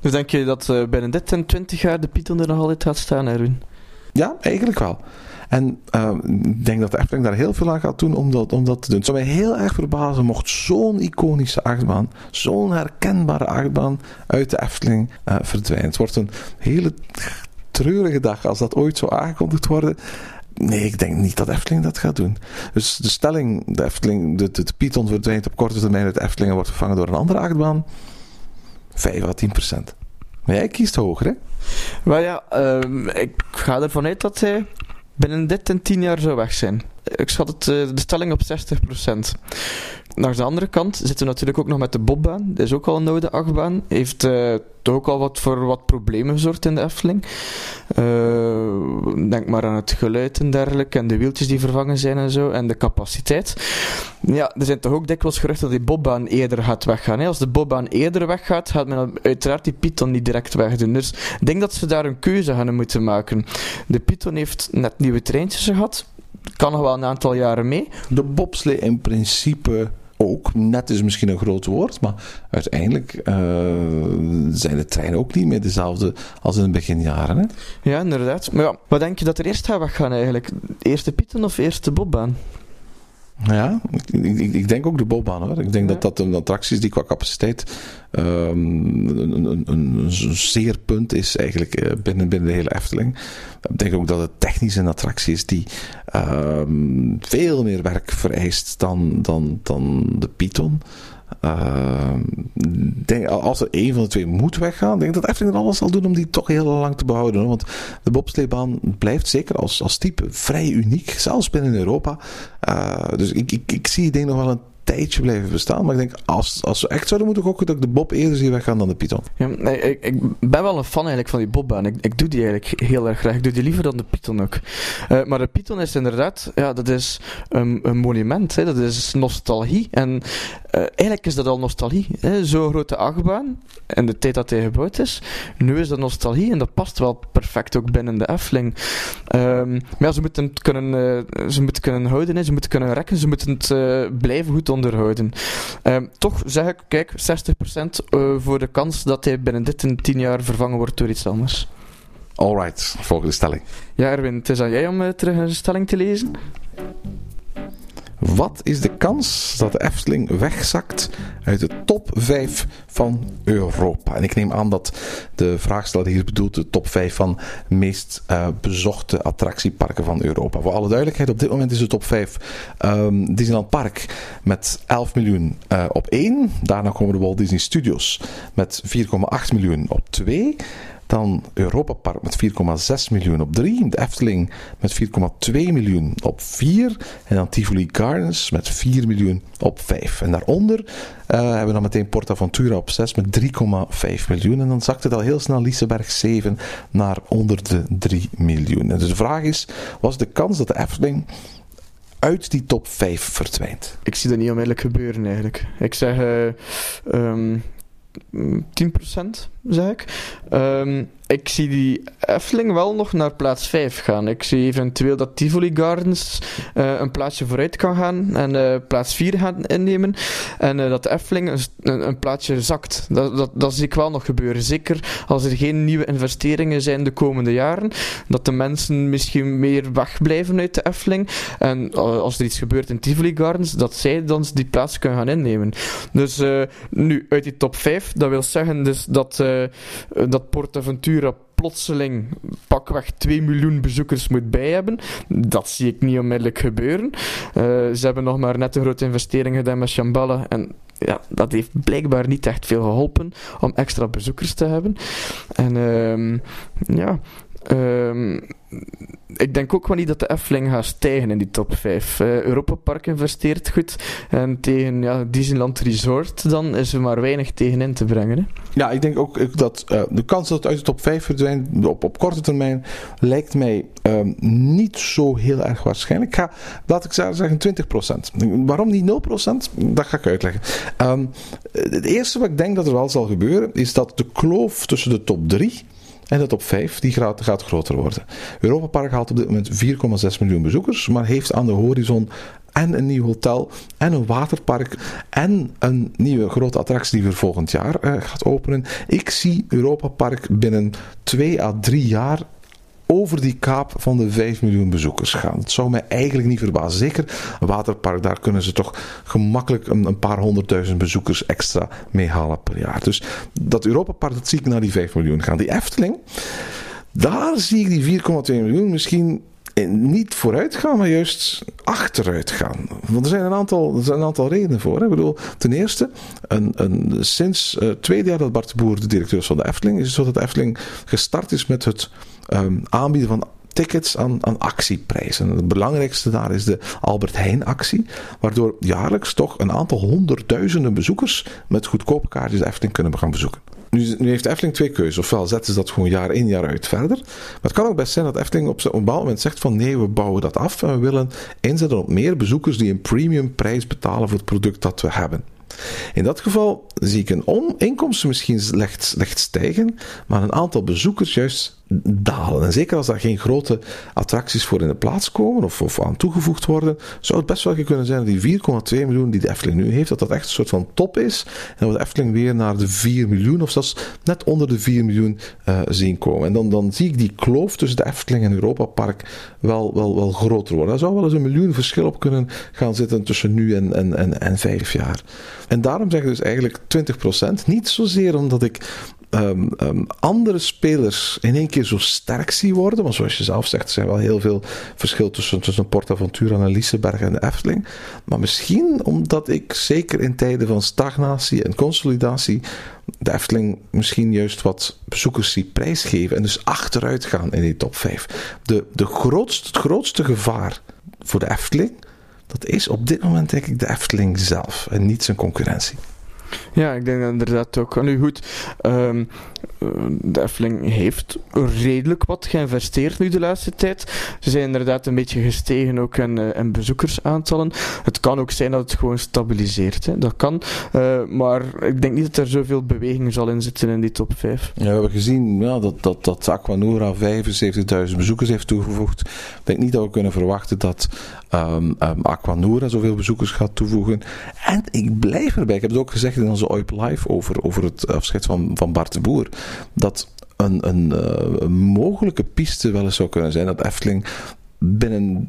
Dus denk je dat uh, binnen dit en 20 jaar de Python er nog altijd gaat staan, Erwin? Ja, eigenlijk wel. En uh, ik denk dat de Efteling daar heel veel aan gaat doen om dat, om dat te doen. Het zou mij heel erg verbazen mocht zo'n iconische achtbaan, zo'n herkenbare achtbaan uit de Efteling uh, verdwijnen. Het wordt een hele treurige dag als dat ooit zou aangekondigd worden. Nee, ik denk niet dat Efteling dat gaat doen. Dus de stelling, de Efteling, de, de, de Python verdwijnt op korte termijn uit de Efteling en wordt vervangen door een andere achtbaan. 5 à 10 procent. Maar jij kiest hoger, hè? Maar ja, uh, ik ga ervan uit dat hij binnen dit en 10 jaar zou weg zijn. Ik schat het, uh, de stelling op 60%. Naar de andere kant zitten we natuurlijk ook nog met de Bobbaan. Dat is ook al een oude achtbaan. Heeft uh, toch ook al wat voor wat problemen gezorgd in de Efteling. Uh, denk maar aan het geluid en dergelijke. En de wieltjes die vervangen zijn en zo. En de capaciteit. Ja, er zijn toch ook dikwijls geruchten dat die Bobbaan eerder gaat weggaan. Hè? Als de Bobbaan eerder weggaat, gaat men uiteraard die Python niet direct wegdoen. Dus ik denk dat ze daar een keuze gaan moeten maken. De Python heeft net nieuwe treintjes gehad. Kan nog wel een aantal jaren mee. De bobslee in principe ook. Net is misschien een groot woord, maar uiteindelijk uh, zijn de treinen ook niet meer dezelfde als in de beginjaren. Hè? Ja, inderdaad. Maar ja, wat denk je dat er eerst gaat weggaan eigenlijk? Eerst de Python of eerst de bobbaan? Ja, ik, ik, ik, denk ook de bobbaan hoor. Ik denk ja. dat dat een attractie is die qua capaciteit um, een, een, een, zeer punt is eigenlijk uh, binnen, binnen de hele Efteling. Ik denk ook dat het technisch een attractie is die um, veel meer werk vereist dan, dan, dan de Python. Uh, denk, als er een van de twee moet weggaan, denk ik dat Efteling er alles zal doen om die toch heel lang te behouden. Want de bobsleebaan blijft zeker als, als type vrij uniek, zelfs binnen Europa. Uh, dus ik, ik, ik zie denk nog wel een tijdje blijven bestaan. Maar ik denk, als, als we echt zouden moeten gokken, dat ik de Bob eerder zie weggaan dan de Python. Ja, ik, ik, ben wel een fan eigenlijk van die Bobbaan. Ik, ik doe die eigenlijk heel erg graag. Ik doe die liever dan de Python ook. Uh, maar de Python is inderdaad, ja, dat is een, een monument. Hè. Dat is nostalgie. En uh, eigenlijk is dat al nostalgie. Zo'n grote achtbaan, en de tijd dat hij gebouwd is. Nu is dat nostalgie en dat past wel perfect ook binnen de Efteling. Um, maar ja, ze moeten het kunnen, uh, ze moeten kunnen houden, hè. ze moeten kunnen rekken, ze moeten het blijven goed onderhouden. Uh, toch zeg ik, kijk, 60% uh, voor de kans dat hij binnen dit en 10 jaar vervangen wordt door iets anders. Alright, volgende stelling. Ja, Erwin, het is aan jij om terug een stelling te lezen. Wat is de kans dat de Efteling wegzakt uit de top 5 van Europa? En ik neem aan dat de vraagsteller hier bedoelt de top 5 van meest uh, bezochte attractieparken van Europa. Voor alle duidelijkheid, op dit moment is de top 5 um, Disneyland Park met 11 miljoen uh, op 1. Daarna komen de Walt Disney Studios met 4,8 miljoen op 2. Dan Europa Park met 4,6 miljoen op 3. De Efteling met 4,2 miljoen op 4. En dan Tivoli Gardens met 4 miljoen op 5. En daaronder uh, hebben we dan meteen PortAventura op 6 met 3,5 miljoen. En dan zakt het al heel snel Liseberg 7 naar onder de 3 miljoen. En dus de vraag is, was de kans dat de Efteling uit die top 5 verdwijnt? Ik zie dat niet onmiddellijk gebeuren eigenlijk. Ik zeg uh, um, 10% zeg ik. Um, ik zie die Efteling wel nog naar plaats 5 gaan. Ik zie eventueel dat Tivoli Gardens uh, een plaatsje vooruit kan gaan en uh, plaats 4 gaan innemen. En uh, dat de Efteling een, een, plaatsje zakt. Dat, dat, dat zie ik wel nog gebeuren. Zeker als er geen nieuwe investeringen zijn de komende jaren. Dat de mensen misschien meer wegblijven uit de Efteling. En als er iets gebeurt in Tivoli Gardens, dat zij dan die plaats kunnen gaan innemen. Dus nu, uit die top 5, dat wil zeggen dus dat, dat PortAventura plotseling pakweg 2 miljoen bezoekers moet bij hebben. Dat zie ik niet onmiddellijk gebeuren. Uh, ze hebben nog maar net een grote investering gedaan met Shambhala. En ja, dat heeft blijkbaar niet echt veel geholpen om extra bezoekers te hebben. En uh, ja. Uh, ik denk ook wel niet dat de Efteling gaat stijgen in die top 5. Uh, Europa Park investeert goed. En tegen ja, Disneyland Resort dan is er maar weinig tegenin te brengen. Hè? Ja, ik denk ook dat uh, de kans dat het uit de top 5 verdwijnt op, op korte termijn lijkt mij um, niet zo heel erg waarschijnlijk. Ik ga, laat ik zeggen 20%. Waarom niet 0%? Dat ga ik uitleggen. Um, het eerste wat ik denk dat er wel zal gebeuren is dat de kloof tussen de top 3 en de top 5 die gaat, gaat groter worden. Europa Park haalt op dit moment 4,6 miljoen bezoekers, maar heeft aan de horizon en een nieuw hotel en een waterpark en een nieuwe grote attractie die voor volgend jaar uh, gaat openen. Ik zie Europa Park binnen twee à drie jaar over die kaap van de 5 miljoen bezoekers gaan. Dat zou mij eigenlijk niet verbazen. Zeker een waterpark, daar kunnen ze toch gemakkelijk een, een paar honderdduizend bezoekers extra mee halen per jaar. Dus dat Europa Park, dat zie ik naar die 5 miljoen gaan. Die Efteling, daar zie ik die 4,2 miljoen misschien niet vooruit gaan, maar juist achteruit gaan. Want er zijn een aantal, er zijn een aantal redenen voor. Hè. Ik bedoel, ten eerste, een, een, sinds het tweede jaar dat Bart de Boer de directeur is van de Efteling, is het zo dat de Efteling gestart is met het um, aanbieden van tickets aan, aan actieprijzen. Het belangrijkste daar is de Albert Heijn actie, waardoor jaarlijks toch een aantal honderdduizenden bezoekers met goedkope kaartjes de Efteling kunnen gaan bezoeken. Nu, nu heeft Efteling twee keuzes. Ofwel zetten ze dat gewoon jaar in jaar uit verder. Maar het kan ook best zijn dat Efteling op een bepaald moment zegt van nee, we bouwen dat af en we willen inzetten op meer bezoekers die een premium prijs betalen voor het product dat we hebben. In dat geval zie ik een inkomsten misschien licht stijgen, maar een aantal bezoekers juist dalen. En zeker als daar geen grote attracties voor in de plaats komen of, of aan toegevoegd worden, zou het best wel kunnen zijn dat die 4,2 miljoen die de Efteling nu heeft, dat dat echt een soort van top is. En dat de Efteling weer naar de 4 miljoen of zelfs net onder de 4 miljoen uh, zien komen. En dan, dan zie ik die kloof tussen de Efteling en Europa Park wel, wel, wel groter worden. Daar zou wel eens een miljoen verschil op kunnen gaan zitten tussen nu en, en, en, en vijf jaar. En daarom zeg ik dus eigenlijk 20%. Niet zozeer omdat ik um, um, andere spelers in één keer zo sterk zie worden. Want zoals je zelf zegt, er zijn wel heel veel verschil tussen, tussen PortAventura en Liseberg en de Efteling. Maar misschien omdat ik zeker in tijden van stagnatie en consolidatie de Efteling misschien juist wat bezoekers zie prijsgeven. En dus achteruit gaan in die top 5. De, de grootste, het grootste gevaar voor de Efteling, dat is op dit moment denk ik de Efteling zelf en niet zijn concurrentie. Ja, ik denk dat inderdaad ook. Nu goed, um, de Efteling heeft redelijk wat geïnvesteerd nu de laatste tijd. Ze zijn inderdaad een beetje gestegen ook in, in bezoekersaantallen. Het kan ook zijn dat het gewoon stabiliseert. Hè. Dat kan. Uh, maar ik denk niet dat er zoveel beweging zal in zitten in die top 5. Ja, we hebben gezien ja, dat, dat, dat Aquanura 75.000 bezoekers heeft toegevoegd. Ik denk niet dat we kunnen verwachten dat um, um, Aquanura zoveel bezoekers gaat toevoegen. En ik blijf erbij. Ik heb het ook gezegd in onze OIP Live over, over het afscheid van, van Bart de Boer. Dat een, een, uh, een mogelijke piste wel eens zou kunnen zijn dat Efteling binnen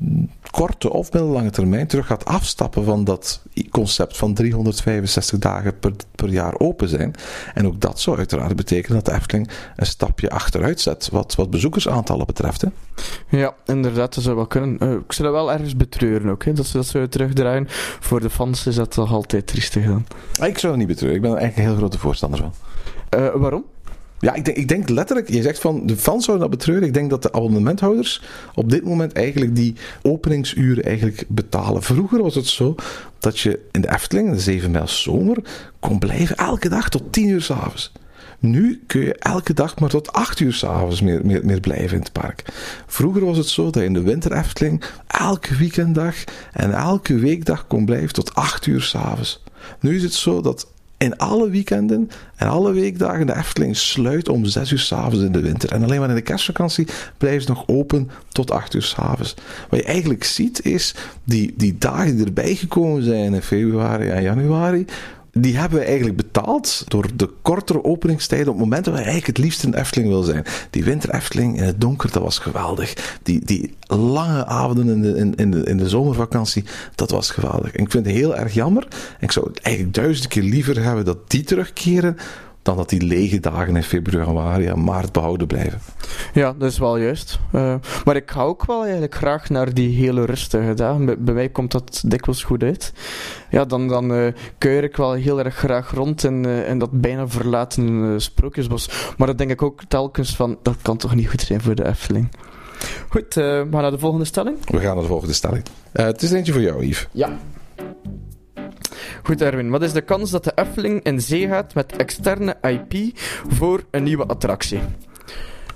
korte of middellange termijn terug gaat afstappen van dat concept van 365 dagen per, per jaar open zijn. En ook dat zou uiteraard betekenen dat de Efteling een stapje achteruit zet wat, wat bezoekersaantallen betreft. Hè? Ja, inderdaad, dat zou wel kunnen. Uh, ik zou dat wel ergens betreuren ook, hè, dat ze dat zo terugdraaien. Voor de fans is dat toch altijd triestig dan. Ah, ik zou dat niet betreuren, ik ben er eigenlijk een heel grote voorstander van. Uh, waarom? Ja, ik denk, ik denk letterlijk, je zegt van de fans zouden dat betreuren. Ik denk dat de abonnementhouders op dit moment eigenlijk die openingsuren eigenlijk betalen. Vroeger was het zo dat je in de Efteling, in de 7 mijl zomer, kon blijven elke dag tot 10 uur s'avonds. Nu kun je elke dag maar tot 8 uur s'avonds meer, meer, meer blijven in het park. Vroeger was het zo dat je in de winter Efteling elke weekenddag en elke weekdag kon blijven tot 8 uur s'avonds. Nu is het zo dat in alle weekenden en alle weekdagen de Efteling sluit om 6 uur s'avonds in de winter. En alleen maar in de kerstvakantie blijven ze nog open tot 8 uur s'avonds. Wat je eigenlijk ziet is die, die dagen die erbij gekomen zijn in februari en januari die hebben we eigenlijk betaald door de kortere openingstijden op momenten waar je eigenlijk het liefst in Efteling wil zijn. Die winter Efteling in het donker, dat was geweldig. Die, die lange avonden in de, in, in, de, in de zomervakantie, dat was geweldig. En ik vind het heel erg jammer. En ik zou het eigenlijk duizend keer liever hebben dat die terugkeren dan dat die lege dagen in februari en maart behouden blijven. Ja, dat is wel juist. Uh, maar ik hou ook wel eigenlijk graag naar die hele rustige dagen. Bij, bij mij komt dat dikwijls goed uit. Ja, dan, dan uh, keur ik wel heel erg graag rond in, uh, in dat bijna verlaten sprookjesbos. Maar dat denk ik ook telkens van, dat kan toch niet goed zijn voor de Efteling. Goed, we gaan naar de volgende stelling. We gaan naar de volgende stelling. het is eentje voor jou, Yves. Ja. Goed, Erwin. Wat is de kans dat de Efteling in zee gaat met externe IP voor een nieuwe attractie?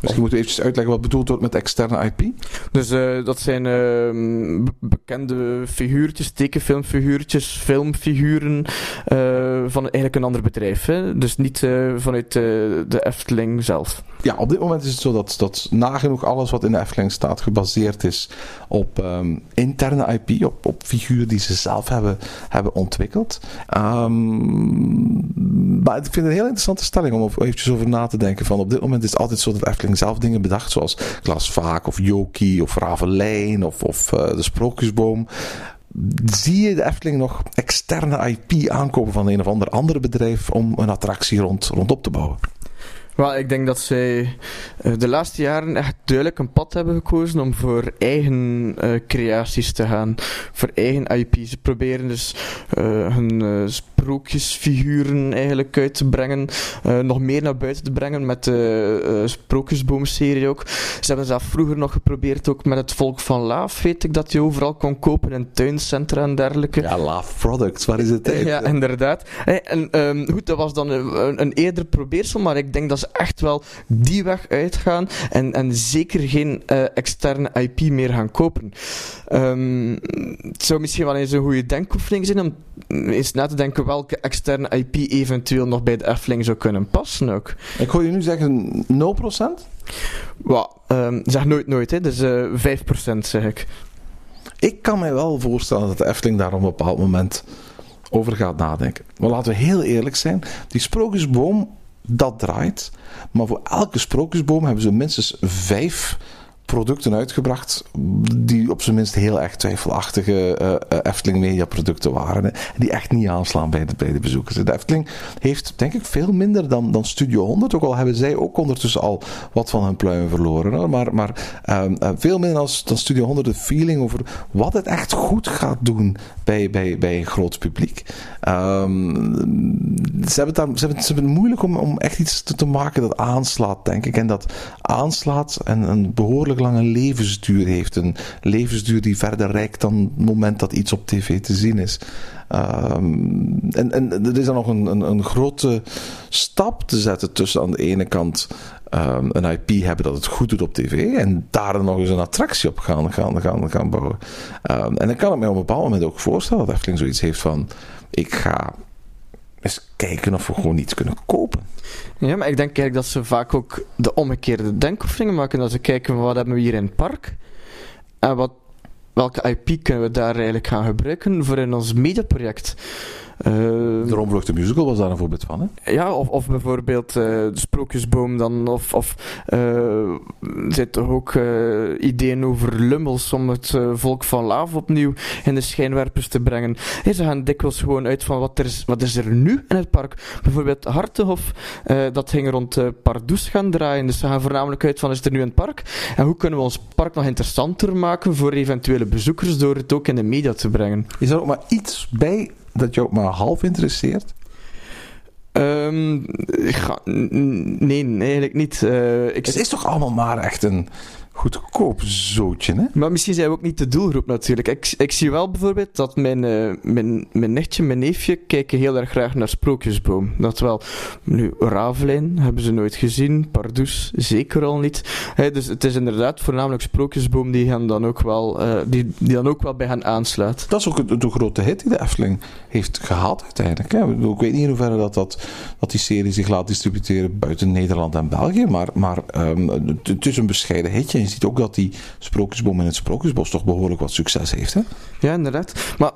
Misschien moeten we eventjes uitleggen wat bedoeld wordt met externe IP. Dus uh, dat zijn uh, bekende figuurtjes, tekenfilmfiguurtjes, filmfiguren uh, van eigenlijk een ander bedrijf. Hè? Dus niet vanuit de Efteling zelf. Ja, op dit moment is het zo dat, dat nagenoeg alles wat in de Efteling staat gebaseerd is op um, interne IP, op, op figuren die ze zelf hebben, hebben ontwikkeld. Um, maar ik vind het een heel interessante stelling om eventjes over na te denken. Van op dit moment is het altijd zo dat Efteling zelf dingen bedacht, zoals Klaas Vaak of Joki of Ravelijn of, of uh, de Sprookjesboom. Zie je de Efteling nog externe IP aankopen van een of ander andere bedrijf om een attractie rond, rondop te bouwen? Wel, ik denk dat zij uh, de laatste jaren echt duidelijk een pad hebben gekozen om voor eigen uh, creaties te gaan. Voor eigen IP. Ze proberen dus uh, hun sprookjesfiguren eigenlijk uit te brengen. nog meer naar buiten te brengen met de Sprookjesboom-serie ook. Ze hebben zelf vroeger nog geprobeerd ook met het Volk van Laaf. Weet ik dat je overal kon kopen in tuincentra en dergelijke. Ja, Laaf Products, waar is het tijd? Ja, inderdaad. Hey, en um, goed, dat was dan een, een eerder probeersel, maar ik denk dat ze echt wel die weg uitgaan en, en zeker geen uh, externe IP meer gaan kopen. Um, het zou misschien wel eens een goede denkoefening zijn om eens na te denken welke externe IP eventueel nog bij de Efteling zou kunnen passen ook. Ik hoor je nu zeggen 0%? Well, um, zeg nooit nooit, hè. dus uh, eh, 5% zeg ik. Ik kan mij wel voorstellen dat de Efteling daar op een bepaald moment over gaat nadenken. Maar laten we heel eerlijk zijn. Die sprookjesboom dat draait. Maar voor elke sprookjesboom hebben ze minstens vijf producten uitgebracht die op zijn minst heel erg twijfelachtige uh, Efteling Media producten waren. Hè, die echt niet aanslaan bij de, bij de bezoekers. De Efteling heeft denk ik veel minder dan, dan Studio 100. Ook al hebben zij ook ondertussen al wat van hun pluimen verloren. Maar maar um, uh, veel minder als, dan Studio 100 de feeling over wat het echt goed gaat doen bij, bij, bij een groot publiek. Um, ze, hebben daar, ze, hebben, ze hebben het moeilijk om, om echt iets te, te maken dat aanslaat, denk ik. En dat aanslaat en een behoorlijk lange levensduur heeft. Een levensduur die verder reikt dan het moment dat iets op tv te zien is. Um, en, en er is dan nog een, een, een, grote stap te zetten tussen aan de ene kant um, een IP hebben dat het goed doet op tv en daar dan nog eens een attractie op gaan, gaan, gaan, gaan bouwen. Um, en dan kan ik me op een bepaald moment ook voorstellen dat Efteling zoiets heeft van ik ga eens kijken of we gewoon iets kunnen kopen. Ja, maar ik denk eigenlijk dat ze vaak ook de omgekeerde denkoefeningen maken. Dat ze kijken wat hebben we hier in het park en wat, welke IP kunnen we daar eigenlijk gaan gebruiken voor in ons mediaproject. Uh, de Romvlucht de Musical was daar een voorbeeld van, hè? Ja, of, of bijvoorbeeld uh, de Sprookjesboom dan, of, of uh, zit toch ook uh, ideeën over lummels om het volk van Laaf opnieuw in de schijnwerpers te brengen. Hey, ze gaan dikwijls gewoon uit van wat, er is, wat is er nu in het park. Bijvoorbeeld Hartenhof, dat ging rond Pardoes gaan draaien, dus ze gaan voornamelijk uit van is er nu in het park en hoe kunnen we ons park nog interessanter maken voor eventuele bezoekers door het ook in de media te brengen. Is er ook maar iets bij dat je ook maar half interesseert? Um, ga, nee, eigenlijk niet. Uh, ik... Het is toch allemaal maar echt een goedkoop zootje, hè? Maar misschien zijn we ook niet de doelgroep natuurlijk. Ik, ik zie wel bijvoorbeeld dat mijn, uh, mijn, mijn nichtje, mijn neefje kijken heel erg graag naar Sprookjesboom. Dat wel. Nu, Ravelijn hebben ze nooit gezien. Pardoes zeker al niet. Dus het is inderdaad voornamelijk Sprookjesboom die, hen dan ook wel, uh, die, die dan ook wel bij hen aansluit. Dat is ook de, grote hit die de Efteling heeft gehad uiteindelijk. Hè? Ik weet niet in hoeverre dat, dat, dat die serie zich laat distributeren buiten Nederland en België. Maar, maar um, het is een bescheiden hitje je ziet ook dat die Sprookjesboom in het Sprookjesbos toch behoorlijk wat succes heeft. Hè? Ja, inderdaad. Maar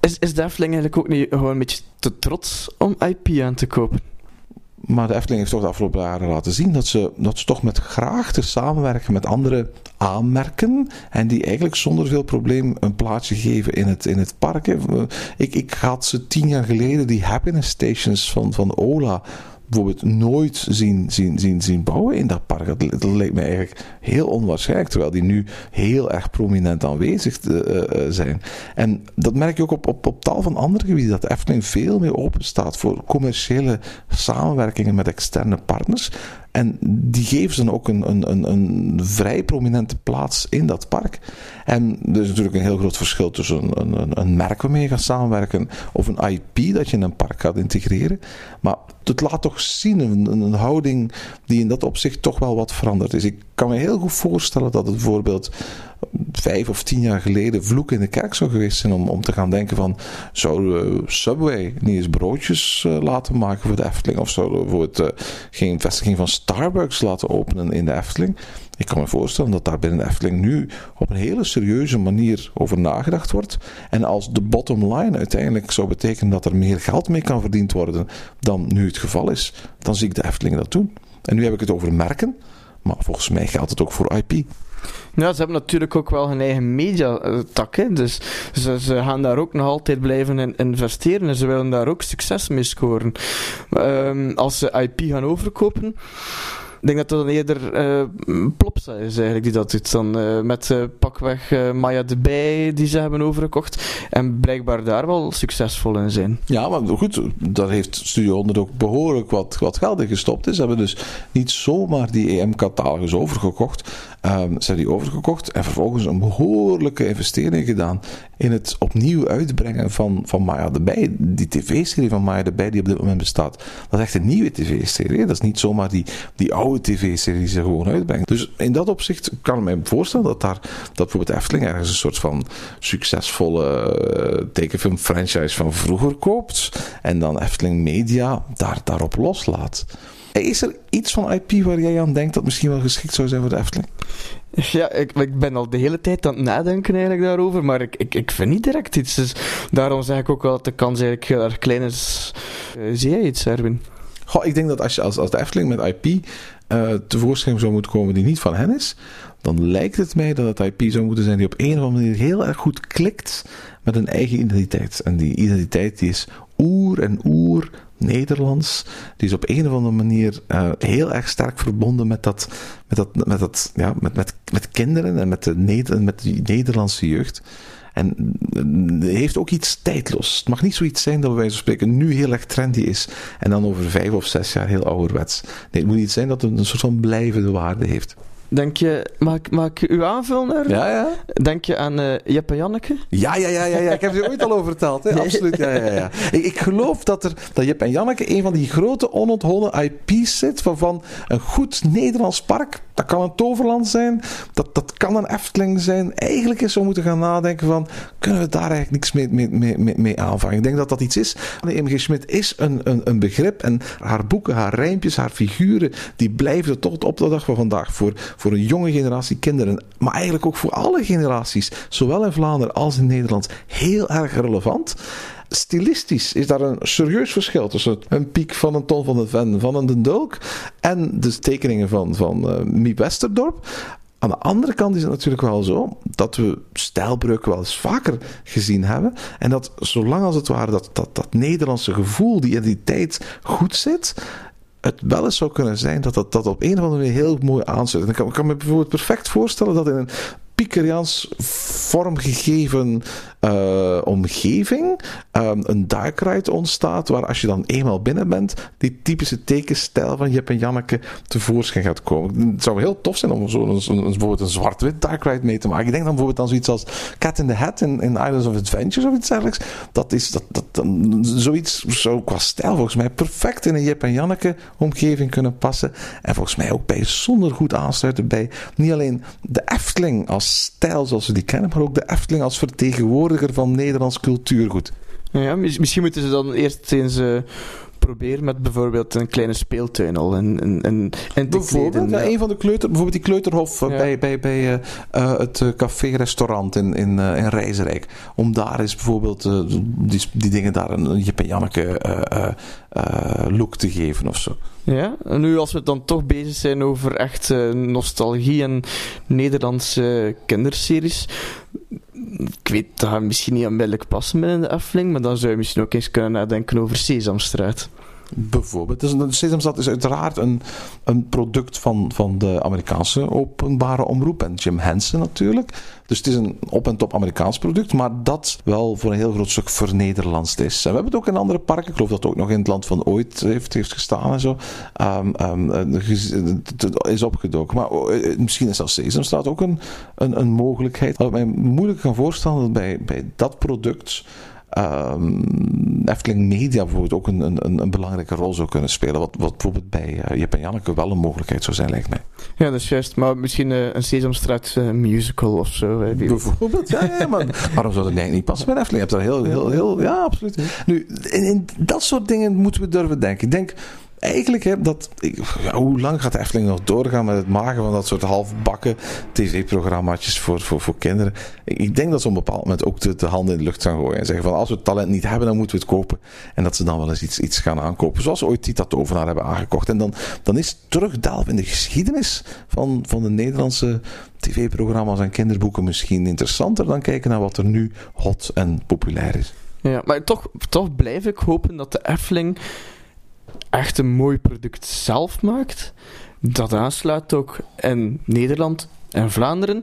is, is de Efteling eigenlijk ook niet gewoon een beetje te trots om IP aan te kopen? Maar de Efteling heeft toch de afgelopen jaren laten zien dat ze, dat ze toch met graagte samenwerken met andere aanmerken. En die eigenlijk zonder veel probleem een plaatsje geven in het, in het park. Ik, ik had ze tien jaar geleden, die happiness stations van, van Ola bijvoorbeeld nooit zien, zien, zien, zien bouwen in dat park. Dat, leek me eigenlijk heel onwaarschijnlijk, terwijl die nu heel erg prominent aanwezig uh, zijn. En dat merk je ook op, op, op tal van andere gebieden, dat Efteling veel meer open staat voor commerciële samenwerkingen met externe partners. En die geven ze dan ook een, een, een, vrij prominente plaats in dat park. En er is natuurlijk een heel groot verschil tussen een, een, een merk waarmee je gaat samenwerken of een IP dat je in een park gaat integreren. Maar het laat toch zien een, een houding die in dat opzicht toch wel wat veranderd is. Ik kan me heel goed voorstellen dat het bijvoorbeeld vijf of tien jaar geleden vloek in de kerk zou geweest zijn om, om te gaan denken van zouden Subway niet eens broodjes uh, laten maken voor de Efteling of zouden we bijvoorbeeld uh, geen vestiging van Starbucks laten openen in de Efteling. Ik kan me voorstellen dat daar binnen de Efteling nu op een hele serieuze manier over nagedacht wordt. En als de bottom line uiteindelijk zou betekenen dat er meer geld mee kan verdiend worden dan nu het geval is, dan zie ik de Efteling dat doen. En nu heb ik het over merken, maar volgens mij geldt het ook voor IP. Ja, ze hebben natuurlijk ook wel hun eigen mediatak. Dus ze, ze gaan daar ook nog altijd blijven in investeren en ze willen daar ook succes mee scoren. Um, als ze IP gaan overkopen denk dat dat dan eerder uh, Plopsa is eigenlijk die dat doet. Dan uh, met uh, pakweg Maya de Bij die ze hebben overgekocht. En blijkbaar daar wel succesvol in zijn. Ja, maar goed, daar heeft Studio 100 ook behoorlijk wat, wat geld in gestopt. Ze hebben dus niet zomaar die EM-catalogus overgekocht. Um, ze hebben die overgekocht en vervolgens een behoorlijke investering gedaan in het opnieuw uitbrengen van, van Maya de Bij. Die tv-serie van Maya de Bij die op dit moment bestaat. Dat is echt een nieuwe tv-serie. Dat is niet zomaar die, die oude tv-serie ze gewoon uitbrengt. Dus in dat opzicht kan ik me voorstellen dat daar dat bijvoorbeeld Efteling ergens een soort van succesvolle uh, tekenfilm franchise van vroeger koopt en dan Efteling Media daar, daarop loslaat. Is er iets van IP waar jij aan denkt dat misschien wel geschikt zou zijn voor de Efteling? Ja, ik, ik, ben al de hele tijd aan het nadenken eigenlijk daarover, maar ik, ik, ik vind niet direct iets. Dus daarom zeg ik ook wel dat de kans eigenlijk heel erg klein is. Uh, zie jij iets, Erwin? Ik denk dat als, je, als, als de Efteling met IP uh, tevoorschijn zou moeten komen die niet van hen is, dan lijkt het mij dat het IP zou moeten zijn die op een of andere manier heel erg goed klikt met een eigen identiteit. En die identiteit die is oer en oer Nederlands. Die is op een of andere manier uh, heel erg sterk verbonden met dat, met dat, met dat, ja, met, met, met kinderen en met de, met de Nederlandse jeugd. En heeft ook iets tijdloos. Het mag niet zoiets zijn dat wij zo spreken nu heel erg trendy is en dan over vijf of zes jaar heel ouderwets. Nee, het moet iets zijn dat een soort van blijvende waarde heeft. Denk je, mag, mag ik u aanvullen? Ja, ja. Denk je aan uh, Jep en Janneke? Ja, ja, ja, ja, ja. Ik heb er ooit al over verteld. Hè? Absoluut, ja, ja, ja. Ik, ik, geloof dat, er, dat Jep en Janneke een van die grote onontholen IP's zit, waarvan een goed Nederlands park, dat kan een toverland zijn, dat, dat kan een Efteling zijn. Eigenlijk is zo moeten gaan nadenken van, kunnen we daar eigenlijk niks mee, mee aanvangen? Ik denk dat dat iets is. MG Schmidt is een, een, een begrip en haar boeken, haar rijmpjes, haar figuren, die blijven tot op de dag van vandaag voor voor een jonge generatie kinderen, maar eigenlijk ook voor alle generaties, zowel in Vlaanderen als in Nederland, heel erg relevant. Stilistisch is daar een serieus verschil tussen een piek van een Ton van de Ven, van een Den Dulk en de tekeningen van, van uh, Miep Westerdorp. Aan de andere kant is het natuurlijk wel zo dat we stijlbreuken wel eens vaker gezien hebben. En dat zolang als het ware dat, dat, dat Nederlandse gevoel, die identiteit goed zit, het wel eens zou kunnen zijn dat dat, dat op een of andere manier heel mooi aansluit. ik kan, ik kan me bijvoorbeeld perfect voorstellen dat in een Pikeriaans vormgegeven uh, omgeving um, een dark ride ontstaat, waar als je dan eenmaal binnen bent, die typische tekenstijl van Jip en Janneke tevoorschijn gaat komen. Het zou heel tof zijn om zo een, bijvoorbeeld een zwart-wit dark ride mee te maken. Ik denk dan bijvoorbeeld aan zoiets als Cat in the Hat in, Islands of Adventures of iets dergelijks. Dat is, dat, dat, dan, zoiets zou qua stijl volgens mij perfect in een Jip en Janneke omgeving kunnen passen. En volgens mij ook bijzonder goed aansluiten bij niet alleen de Efteling als stijl zoals we die kennen, maar ook de Efteling als vertegenwoordiger van Nederlands cultuurgoed. Ja, misschien moeten ze dan eerst eens uh, proberen met bijvoorbeeld een kleine speeltuin al en, en, en, en Bijvoorbeeld, ja, een van de kleuter, bijvoorbeeld die kleuterhof ja. bij, bij, bij uh, uh, het café-restaurant in, in, in Rijsrijk. Om daar eens bijvoorbeeld die, die dingen daar een Jip en Janneke look te geven of zo. Ja, en nu als we dan toch bezig zijn over echt uh, nostalgie en Nederlandse kinderseries. Ik weet, dat misschien niet onmiddellijk passen binnen de Efteling, maar dan zou je misschien ook eens kunnen nadenken over Sesamstraat. Bijvoorbeeld. Dus een- Sesamstad is uiteraard een, een product van, van de Amerikaanse openbare omroep. En Jim Henson natuurlijk. Dus het is een op- en top Amerikaans product. Maar dat wel voor een heel groot stuk vernederlandst is. We hebben het ook in andere parken. Ik geloof dat het ook nog in het land van ooit heeft, heeft gestaan en zo. ehm, ehm, eh, is opgedoken. Maar eh, misschien is zelfs Sesamstraat ook een, een, een mogelijkheid. Wat ik mij moeilijk kan voorstellen dat bij, bij dat product ehm Efteling Media bijvoorbeeld ook een, een, een belangrijke rol zou kunnen spelen. Wat, wat bijvoorbeeld bij eh, Jip en Janneke wel een mogelijkheid zou zijn, lijkt mij. Ja, dat is juist. Maar misschien eh, een Sesamstraat eh, musical of zo. hè. Bijvoorbeeld, ja, ja, maar waarom zou dat eigenlijk niet passen bij Efteling? Je hebt daar heel, heel, heel, ja, absoluut. Nu, in, in dat soort dingen moeten we durven denken. Ik denk eigenlijk hè, dat, ik- hoe lang gaat de Efteling nog doorgaan met het maken van dat soort halfbakken tv-programmaatjes voor, voor, voor kinderen? Ik, denk dat ze op een bepaald moment ook de, de handen in de lucht gaan gooien en zeggen van als we het talent niet hebben, dan moeten we het kopen. En dat ze dan wel eens iets, iets gaan aankopen, zoals ooit Tita Tovenaar hebben aangekocht. En dan, dan is terugdelven in de geschiedenis van, van de Nederlandse tv-programma's en kinderboeken misschien interessanter dan kijken naar wat er nu hot en populair is. Ja, maar toch, toch blijf ik hopen dat de Efteling echt een mooi product zelf maakt. Dat aansluit ook in Nederland en Vlaanderen.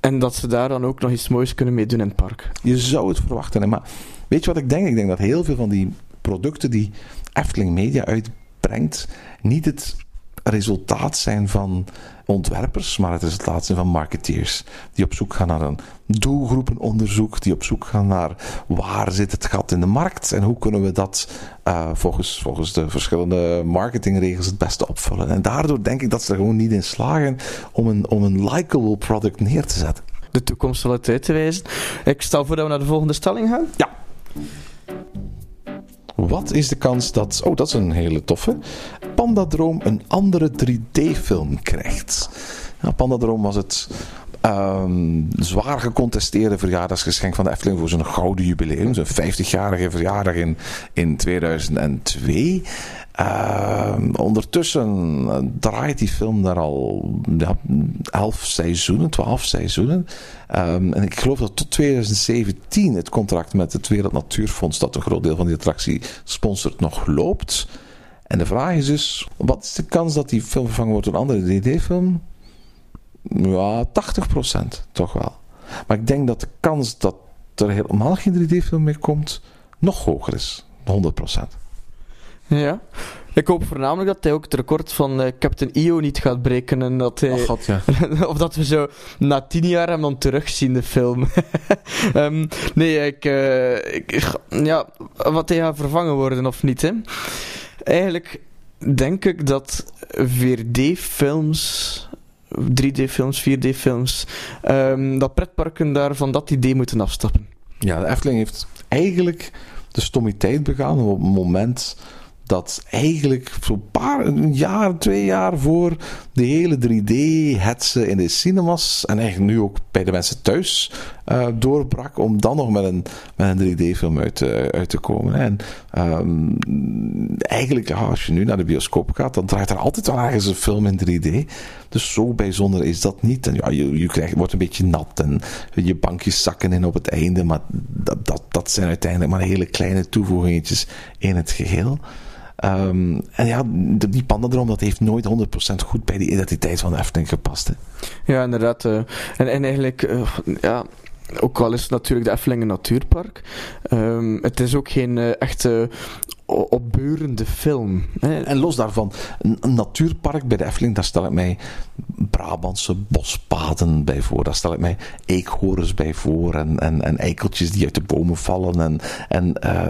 En dat ze daar dan ook nog iets moois kunnen mee doen in het park. Je zou het verwachten. Maar weet je wat ik denk? Ik denk dat heel veel van die producten die Efteling Media uitbrengt, niet het resultaat zijn van ontwerpers, maar het resultaat zijn van marketeers. Die op zoek gaan naar een doelgroepenonderzoek, die op zoek gaan naar waar zit het gat in de markt en hoe kunnen we dat eh, volgens, volgens de verschillende marketingregels het beste opvullen. En daardoor denk ik dat ze er gewoon niet in slagen om een, om een likable product neer te zetten. De toekomst zal het uit te wijzen. Ik stel voor dat we naar de volgende stelling gaan. Wat is de kans dat, oh dat is een hele toffe, Pandadroom een andere 3D-film krijgt? Ja, Pandadroom was het ehm, zwaar gecontesteerde verjaardagsgeschenk van de Efteling voor zijn gouden jubileum. Zijn 50-jarige verjaardag in, in 2002. Ehm, ondertussen eh, draait die film daar al ja, 11 seizoenen, 12 seizoenen. Ehm, en ik geloof dat tot 2017 het contract met het Wereld Natuurfonds, dat een groot deel van die attractie sponsort, nog loopt. En de vraag is dus, wat is de kans dat die film vervangen wordt door een andere 3D-film? Ja, 80% toch wel. Maar ik denk dat de kans dat er helemaal geen 3D-film meer komt, nog hoger is. 100%. Ja. Ik hoop voornamelijk dat hij ook het record van eh, Captain EO niet gaat breken. En dat hij... Oh god, ja. of dat we zo na tien jaar hem dan terugzien, de film. Ehm, nee, ik, eh, ik- Ja, wat hij gaat vervangen worden of niet, hè. Eigenlijk denk ik dat 4D-films... 3D-films, 4D-films... ehm, dat pretparken daar van dat idee moeten afstappen. Ja, de Efteling heeft eigenlijk de stommiteit begaan op het moment dat eigenlijk zo'n paar, een jaar, twee jaar voor de hele 3D-hetze in de cinemas en eigenlijk nu ook bij de mensen thuis eh, doorbrak om dan nog met een, met een 3D-film uit, uit te komen. En ehm, eigenlijk, ja, als je nu naar de bioscoop gaat, dan draait er altijd wel ergens een film in 3D. Dus zo bijzonder is dat niet. En ja, je, je krijgt, wordt een beetje nat en je bankjes zakken in op het einde, maar dat, dat, dat zijn uiteindelijk maar hele kleine toevoegingetjes in het geheel. Ehm, en ja, die pandadroom, dat heeft nooit 100% goed bij die identiteit van de Efteling gepast. Hè. Ja, inderdaad. eh, en, en eigenlijk, eh, ja, ook al is het natuurlijk de Efteling een natuurpark, ehm, het is ook geen eh, echte opbeurende film. En los daarvan, een, een natuurpark bij de Efteling, daar stel ik mij Brabantse bospaden bij voor. Daar stel ik mij eekhoorns bij voor en, en, en eikeltjes die uit de bomen vallen en, en eh,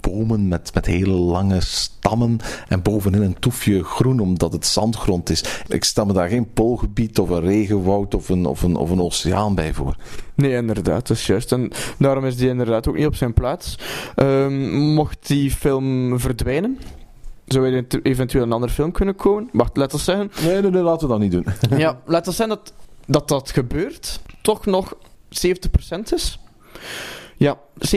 bomen met, met hele lange stammen en bovenin een toefje groen omdat het zandgrond is. Ik stel me daar geen poolgebied of een regenwoud of een, of een, of een oceaan bij voor. Nee, inderdaad, dat is juist. En daarom is die inderdaad ook niet op zijn plaats. Ehm, mocht die film verdwijnen, zou er eventueel een andere film kunnen komen. Wacht, laten we zeggen, Nee, nee, nee, laten we dat niet doen. ja, laten we zeggen dat, dat dat gebeurt, toch nog 70% is. Ja, 70%,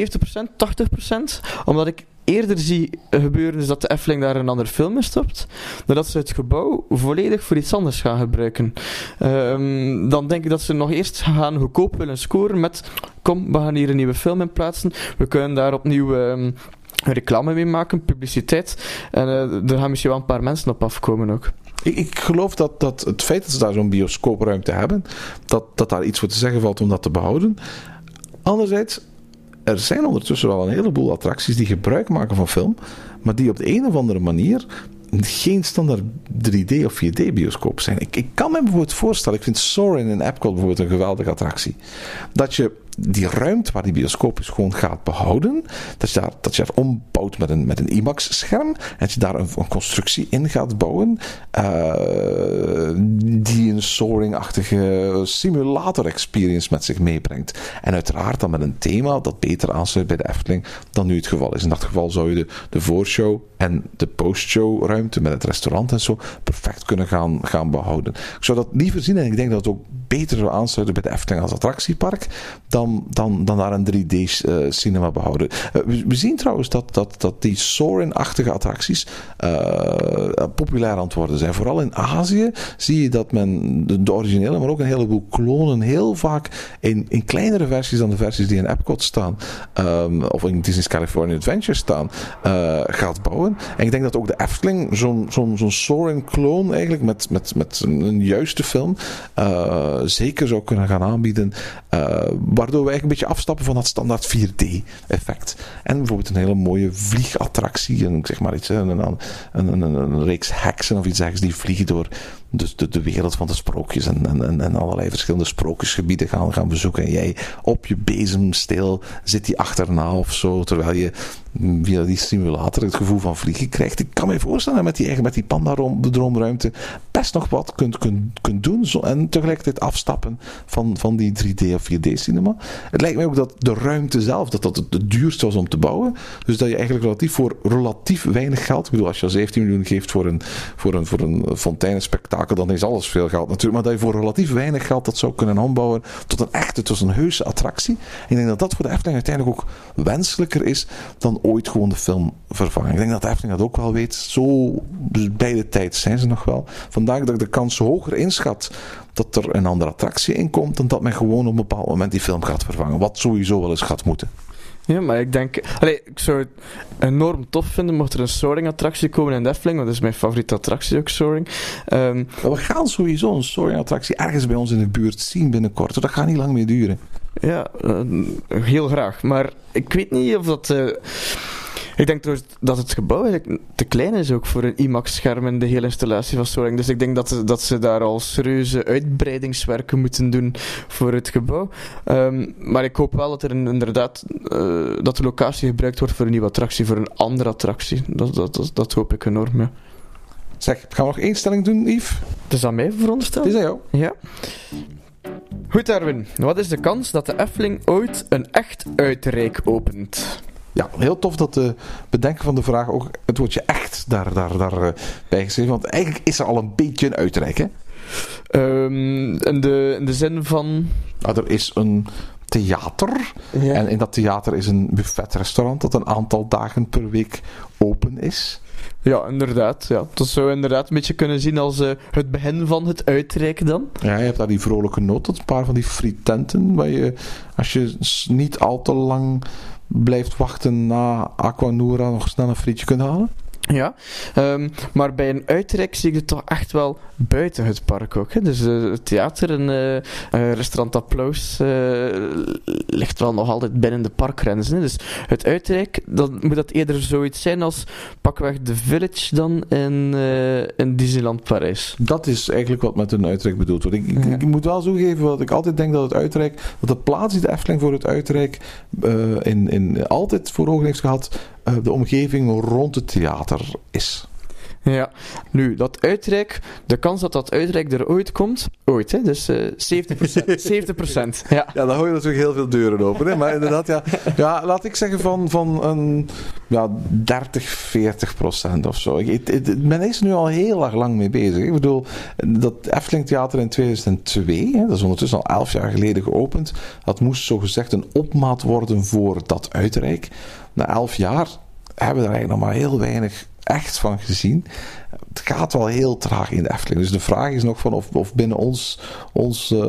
80%. Omdat ik eerder zie gebeuren is dat de Efteling daar een andere film in stopt, dan dat ze het gebouw volledig voor iets anders gaan gebruiken. Ehm, dan denk ik dat ze nog eerst gaan goedkoop willen scoren met kom, we gaan hier een nieuwe film in plaatsen. We kunnen daar opnieuw ehm, reclame mee maken, publiciteit. En uh, er gaan misschien wel een paar mensen op afkomen ook. Ik, ik, geloof dat, dat het feit dat ze daar zo'n bioscoopruimte hebben, dat, dat daar iets voor te zeggen valt om dat te behouden. Anderzijds, er zijn ondertussen wel een heleboel attracties die gebruik maken van film, maar die op de een of andere manier geen standaard 3D of 4D bioscoop zijn. Ik, ik kan me bijvoorbeeld voorstellen, ik vind Soarin' in Epcot bijvoorbeeld een geweldige attractie. Dat je die ruimte waar die bioscoop is gewoon gaat behouden. Dat je daar, dat je daar ombouwt met een, met een IMAX-scherm. En dat je daar een, constructie in gaat bouwen. Uh, die een soaring-achtige simulator-experience met zich meebrengt. En uiteraard dan met een thema dat beter aansluit bij de Efteling dan nu het geval is. In dat geval zou je de, de voorshow en de postshow ruimte met het restaurant en zo perfect kunnen gaan, gaan behouden. Ik zou dat liever zien en ik denk dat het ook beter zou aansluiten bij de Efteling als attractiepark dan dan, dan, daar een 3D-cinema eh, behouden. Eh, we, zien trouwens dat, dat, dat die Soarin-achtige attracties uh, populair aan het worden zijn. Vooral in Azië zie je dat men de, originele, maar ook een heleboel klonen heel vaak in, in kleinere versies dan de versies die in Epcot staan, um, of in Disney's California Adventure staan, gaat bouwen. En ik denk dat ook de Efteling zo'n zo'n zo'n Soarin-kloon eigenlijk met, met, met een juiste film uh, zeker zou kunnen gaan aanbieden, waardoor we eigenlijk een beetje afstappen van dat standaard 4D-effect. En bijvoorbeeld een hele mooie vliegattractie, en zeg maar iets, een, een, een, een, reeks heksen of iets dergelijks die vliegen door de, de wereld van de sprookjes en, en, en allerlei verschillende sprookjesgebieden gaan, gaan bezoeken. En jij op je bezemsteel zit die achterna of zo, terwijl je via die simulator het gevoel van vliegen krijgt. Ik kan me voorstellen met die, met die panda-droomruimte best nog wat kunt, kunt, kunt doen zo, en tegelijkertijd afstappen van, van die 3D of 4D cinema. Het lijkt mij ook dat de ruimte zelf, dat dat het duurste was om te bouwen. Dus dat je eigenlijk relatief voor relatief weinig geld, ik bedoel als je 17 miljoen geeft voor een, voor een, voor een fonteinenspectakel dan is alles veel geld natuurlijk. Maar dat je voor relatief weinig geld dat zou kunnen ombouwen tot een echte, tot een heuse attractie. Ik denk dat dat voor de Efteling uiteindelijk ook wenselijker is dan ooit gewoon de film vervangen. Ik denk dat de Efteling dat ook wel weet. Zo bij de tijd zijn ze nog wel. Vandaag dat ik de kans hoger inschat dat er een andere attractie in komt dan dat men gewoon op een bepaald moment die film gaat vervangen. Wat sowieso wel eens gaat moeten. Ja, maar ik denk... Allee, ik zou het enorm tof vinden mocht er een Soaring-attractie komen in Efteling, want dat is mijn favoriete attractie ook, Soaring. Um, we gaan sowieso een Soaring-attractie ergens bij ons in de buurt zien binnenkort. Dat gaat niet lang meer duren. Ja, uh, heel graag. Maar ik weet niet of dat... Uh, ik denk trouwens dat het gebouw eigenlijk te klein is ook voor een IMAX-scherm en de hele installatie van Soaring. Dus ik denk dat, dat ze daar al serieuze uitbreidingswerken moeten doen voor het gebouw. Um, maar ik hoop wel dat er inderdaad uh, dat de locatie gebruikt wordt voor een nieuwe attractie, voor een andere attractie. Dat, dat, dat, dat hoop ik enorm, ja. Zeg, gaan we nog één stelling doen, Yves? Het is aan mij verondersteld. Het is aan jou. Ja. Goed, Erwin. Wat is de kans dat de Efteling ooit een echt uitreik opent? Ja, heel tof dat de bedenken van de vraag ook het woordje echt daar, daar, daar uh, bij geschreven. Want eigenlijk is er al een beetje een uitreik, hè? Um, in, de, in de zin van... Nou, er is een theater. Ja. En in dat theater is een buffetrestaurant dat een aantal dagen per week open is. Ja, inderdaad. Ja. Dat zou inderdaad een beetje kunnen zien als uh, het begin van het uitreiken dan. Ja, je hebt daar die vrolijke noot, een paar van die frietenten, waar je, als je niet al te lang blijft wachten na Aquanura nog snel een frietje kunt halen. Ja, um, maar bij een uitrek zie ik het toch echt wel buiten het park ook. Hè? Dus uh, het theater en uh, restaurant Applaus uh, ligt wel nog altijd binnen de parkgrenzen. Hè? Dus het uitrek, dan moet dat eerder zoiets zijn als pakweg de Village dan in, in Disneyland Parijs. Dat is eigenlijk wat met een uitrek bedoeld wordt. Ik, ja. ik, moet wel toegeven wat ik altijd denk dat het uitrek, dat de plaats die de Efteling voor het uitrek in, in, altijd voor ogen heeft gehad, de omgeving rond het theater is. Ja, nu, dat uitrek, de kans dat dat uitrek er ooit komt, ooit, hè, dus uh, 70%. 70%, ja. Ja, dan hou je natuurlijk heel veel deuren open, hè, maar inderdaad, ja, ja, laat ik zeggen van, van een ja, 30, 40% of zo. Ik, men is er nu al heel erg lang mee bezig. Ik bedoel, dat Efteling Theater in 2002, hè, dat is ondertussen al 11 jaar geleden geopend, dat moest zogezegd een opmaat worden voor dat uitrek. Na 11 jaar hebben we er eigenlijk nog maar heel weinig echt van gezien. Het gaat wel heel traag in de Efteling. Dus de vraag is nog van of, of binnen ons, ons uh,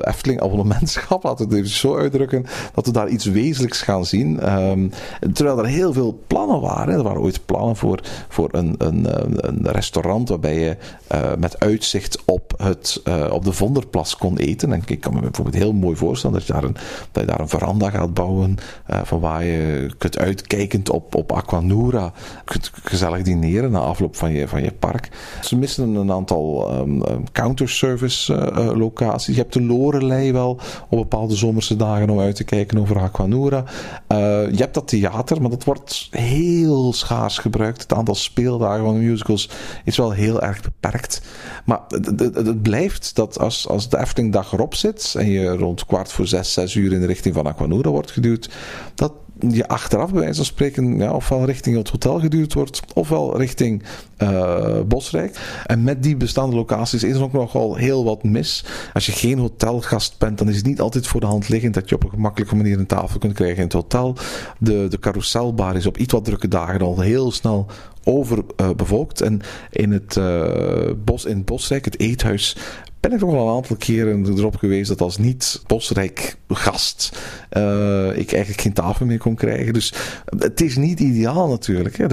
Efteling abonnementschap, laten we het even zo uitdrukken, dat we daar iets wezenlijks gaan zien. Um, terwijl er heel veel plannen waren. Er waren ooit plannen voor, voor een, een, een restaurant waarbij je uh, met uitzicht op, het, uh, op de Vonderplas kon eten. En ik kan me bijvoorbeeld heel mooi voorstellen dat je daar een, dat je daar een veranda gaat bouwen van waar je kunt uitkijkend op, op Aquanura kunt gezellig dineren na afloop van je, van je park. Ze missen een aantal um, counterservice uh, locaties. Je hebt de Lorelei wel op bepaalde zomerse dagen om uit te kijken over Aquanura. Uh, je hebt dat theater, maar dat wordt heel schaars gebruikt. Het aantal speeldagen van de musicals is wel heel erg beperkt. Maar het blijft dat als, als de Efteling dag erop zit en je rond kwart voor zes, zes uur in de richting van Aquanura wordt geduwd, dat je achteraf bij wijze van spreken ja, ofwel richting het hotel geduwd wordt, ofwel richting uh, Bosrijk. En met die bestaande locaties is er ook nogal heel wat mis. Als je geen hotelgast bent, dan is het niet altijd voor de hand liggend dat je op een gemakkelijke manier een tafel kunt krijgen in het hotel. De, de carouselbar is op iets wat drukke dagen al heel snel overbevolkt. Uh, en in het, uh, bos, in Bosrijk, het eethuis, ben ik nog wel een aantal keren erop geweest dat als niet Bosrijk gast uh, ik eigenlijk geen tafel meer kon krijgen. Dus het is niet ideaal natuurlijk. Hè.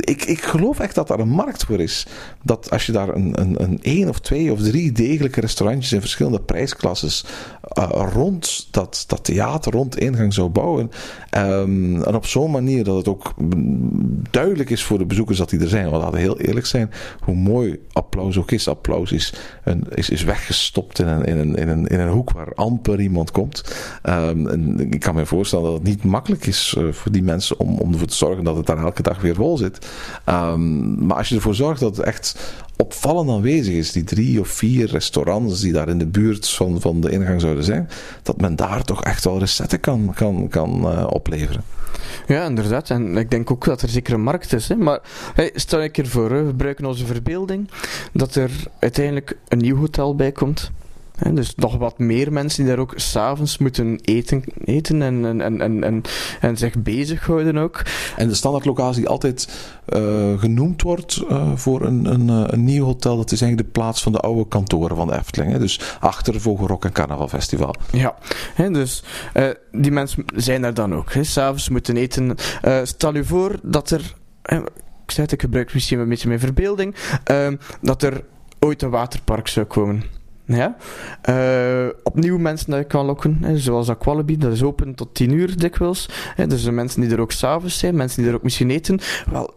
Ik, ik geloof echt dat daar een markt voor is. Dat als je daar een, een, een één of twee of drie degelijke restaurantjes in verschillende prijsklasses uh, rond dat, dat theater, rond de ingang zou bouwen. Um, en op zo'n manier dat het ook duidelijk is voor de bezoekers dat die er zijn. Want laten we heel eerlijk zijn, hoe mooi applaus ook is. Applaus is, is weggestopt in een, in, een, in, een, in een hoek waar amper iemand komt. En ik kan me voorstellen dat het niet makkelijk is uh, voor die mensen om, om ervoor te zorgen dat het daar elke dag weer vol zit. Um, maar als je ervoor zorgt dat het echt opvallend aanwezig is, die drie of vier restaurants die daar in de buurt van, van de ingang zouden zijn, dat men daar toch echt wel recetten kan, kan, kan uh, opleveren. Ja, inderdaad. En ik denk ook dat er zeker een markt is. Hè. Maar stel ik ervoor, hè. we gebruiken onze verbeelding, dat er uiteindelijk een nieuw hotel bij komt. He, dus nog wat meer mensen die daar ook s'avonds moeten eten, eten en, en, en, en, en zich bezighouden ook. En de standaardlocatie die altijd uh, genoemd wordt uh, voor een, een, een, nieuw hotel, dat is eigenlijk de plaats van de oude kantoren van de Efteling. Hè? Dus achter Vogelrok en Carnaval Festival. Ja, he, dus uh, die mensen zijn er dan ook. S'avonds moeten eten. stel je voor dat er, ik zei het, ik gebruik misschien een beetje mijn verbeelding, dat er ooit een waterpark zou komen. Ja. Uh, opnieuw mensen dat je kan lokken, hè, zoals Aqualibi, dat is open tot 10 uur dikwijls. Hè, dus mensen die er ook s'avonds zijn, mensen die er ook misschien eten. Wel,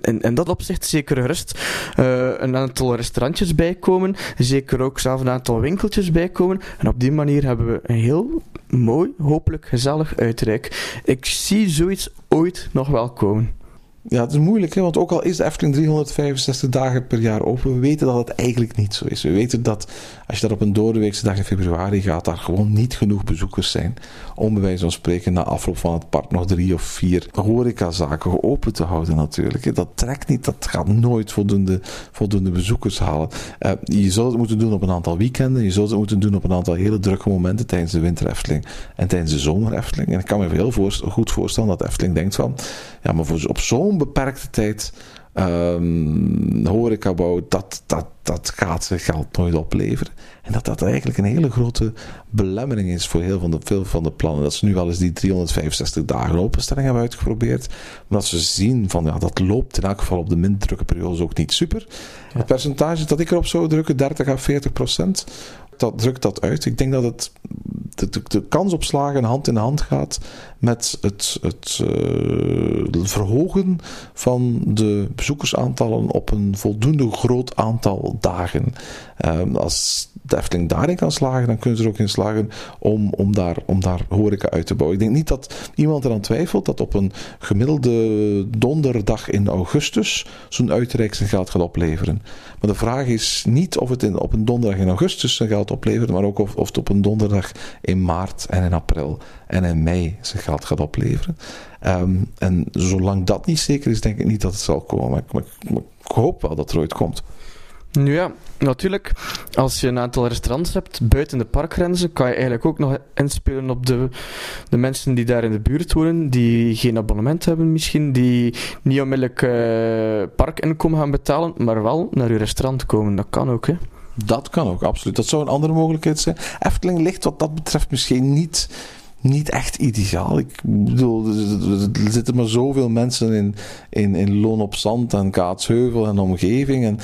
in, dat opzicht zeker gerust uh, een aantal restaurantjes bijkomen, zeker ook zelf een aantal winkeltjes bijkomen. En op die manier hebben we een heel mooi, hopelijk gezellig uitrijk. Ik zie zoiets ooit nog wel komen. Ja, het is moeilijk, hè? want ook al is de Efteling 365 dagen per jaar open, we weten dat het eigenlijk niet zo is. We weten dat als je daar op een doordeweekse dag in februari gaat, daar gewoon niet genoeg bezoekers zijn om bij wijze van spreken na afloop van het park nog drie of vier horecazaken open te houden natuurlijk. Dat trekt niet, dat gaat nooit voldoende, voldoende bezoekers halen. Uh, je zult het moeten doen op een aantal weekenden, je zult het moeten doen op een aantal hele drukke momenten tijdens de winter Efteling en tijdens de zomer Efteling. En ik kan me heel voorst goed voorstellen dat Efteling denkt van, ja maar voor, op zo'n beperkte tijd um, horecabouw, dat, dat, dat gaat zijn geld nooit opleveren. En dat dat eigenlijk een hele grote belemmering is voor heel van de, veel van de plannen. Dat ze nu wel eens die 365 dagen openstelling hebben uitgeprobeerd. Maar dat ze zien van ja, dat loopt in elk geval op de minder drukke periodes ook niet super. Ja. Het percentage dat ik erop zou drukken, 30 à 40 procent, dat drukt dat uit. Ik denk dat het de, kans op slagen hand in hand gaat met het, het uh, verhogen van de bezoekersaantallen op een voldoende groot aantal dagen. Um, als de Efteling daarin kan slagen, dan kunnen ze er ook in slagen om, om, daar, om daar horeca uit te bouwen. Ik denk niet dat iemand eraan twijfelt dat op een gemiddelde donderdag in augustus zo'n uitreik zijn geld gaat opleveren. Maar de vraag is niet of het in, op een donderdag in augustus zijn geld oplevert, maar ook of, of het op een donderdag in maart en in april en in mei zijn geld gaat opleveren. Um, en zolang dat niet zeker is, denk ik niet dat het zal komen. Maar, ik hoop wel dat er ooit komt. Ja, natuurlijk, als je een aantal restaurants hebt buiten de parkgrenzen, kan je eigenlijk ook nog inspelen op de, de mensen die daar in de buurt wonen, die geen abonnement hebben misschien, die niet onmiddellijk uh, parkinkomen gaan betalen, maar wel naar je restaurant komen. Dat kan ook, hè. Dat kan ook, absoluut. Dat zou een andere mogelijkheid zijn. Efteling ligt wat dat betreft misschien niet niet echt ideaal. Ik bedoel, er zitten maar zoveel mensen in, in, in Loon op Zand en Kaatsheuvel en omgeving. En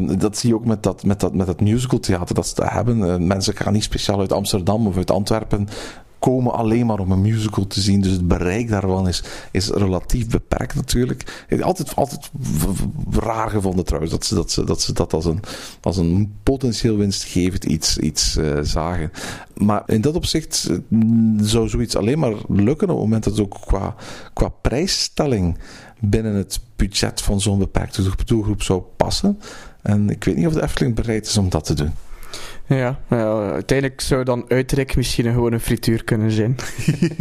uh, dat zie je ook met dat, met dat, met dat musicaltheater dat ze daar hebben. Uh, mensen gaan niet speciaal uit Amsterdam of uit Antwerpen komen alleen maar om een musical te zien. Dus het bereik daarvan is, is relatief beperkt natuurlijk. Altijd, altijd raar gevonden trouwens dat ze dat, ze, dat, ze dat als, een, als een potentieel winstgevend iets, iets uh, zagen. Maar in dat opzicht uh, zou zoiets alleen maar lukken op het moment dat het ook qua, qua prijsstelling binnen het budget van zo'n beperkte doelgroep zou passen. En ik weet niet of de Efteling bereid is om dat te doen. Ja, nou, uiteindelijk zou dan uitrek misschien gewoon een frituur kunnen zijn.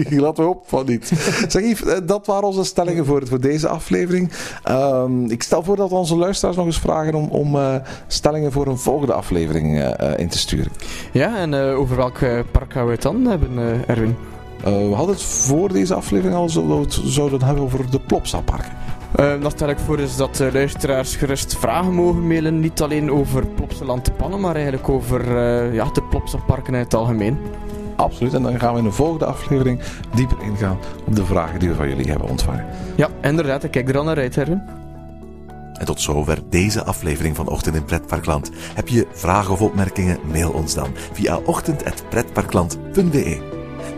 Laten we op van niet. Zeg Yves, eh, dat waren onze stellingen voor, voor deze aflevering. Um, ik stel voor dat onze luisteraars nog eens vragen om, om uh, stellingen voor een volgende aflevering uh, in te sturen. Ja, en over welk park gaan we het dan hebben, Erwin? we hadden het voor deze aflevering al zo, zouden hebben over de Plopsa-parken. Uh, dan stel ik voor is dat de luisteraars gerust vragen mogen mailen. Niet alleen over Plopsaland te pannen, maar eigenlijk over uh, ja, de Plopsa-parken in het algemeen. Absoluut, en dan gaan we in de volgende aflevering dieper ingaan op de vragen die we van jullie hebben ontvangen. Ja, inderdaad. Ik kijk er al naar uit, Herwin. En tot zover deze aflevering van Ochtend in Pretparkland. Heb je vragen of opmerkingen? Mail ons dan via ochtend.pretparkland.be.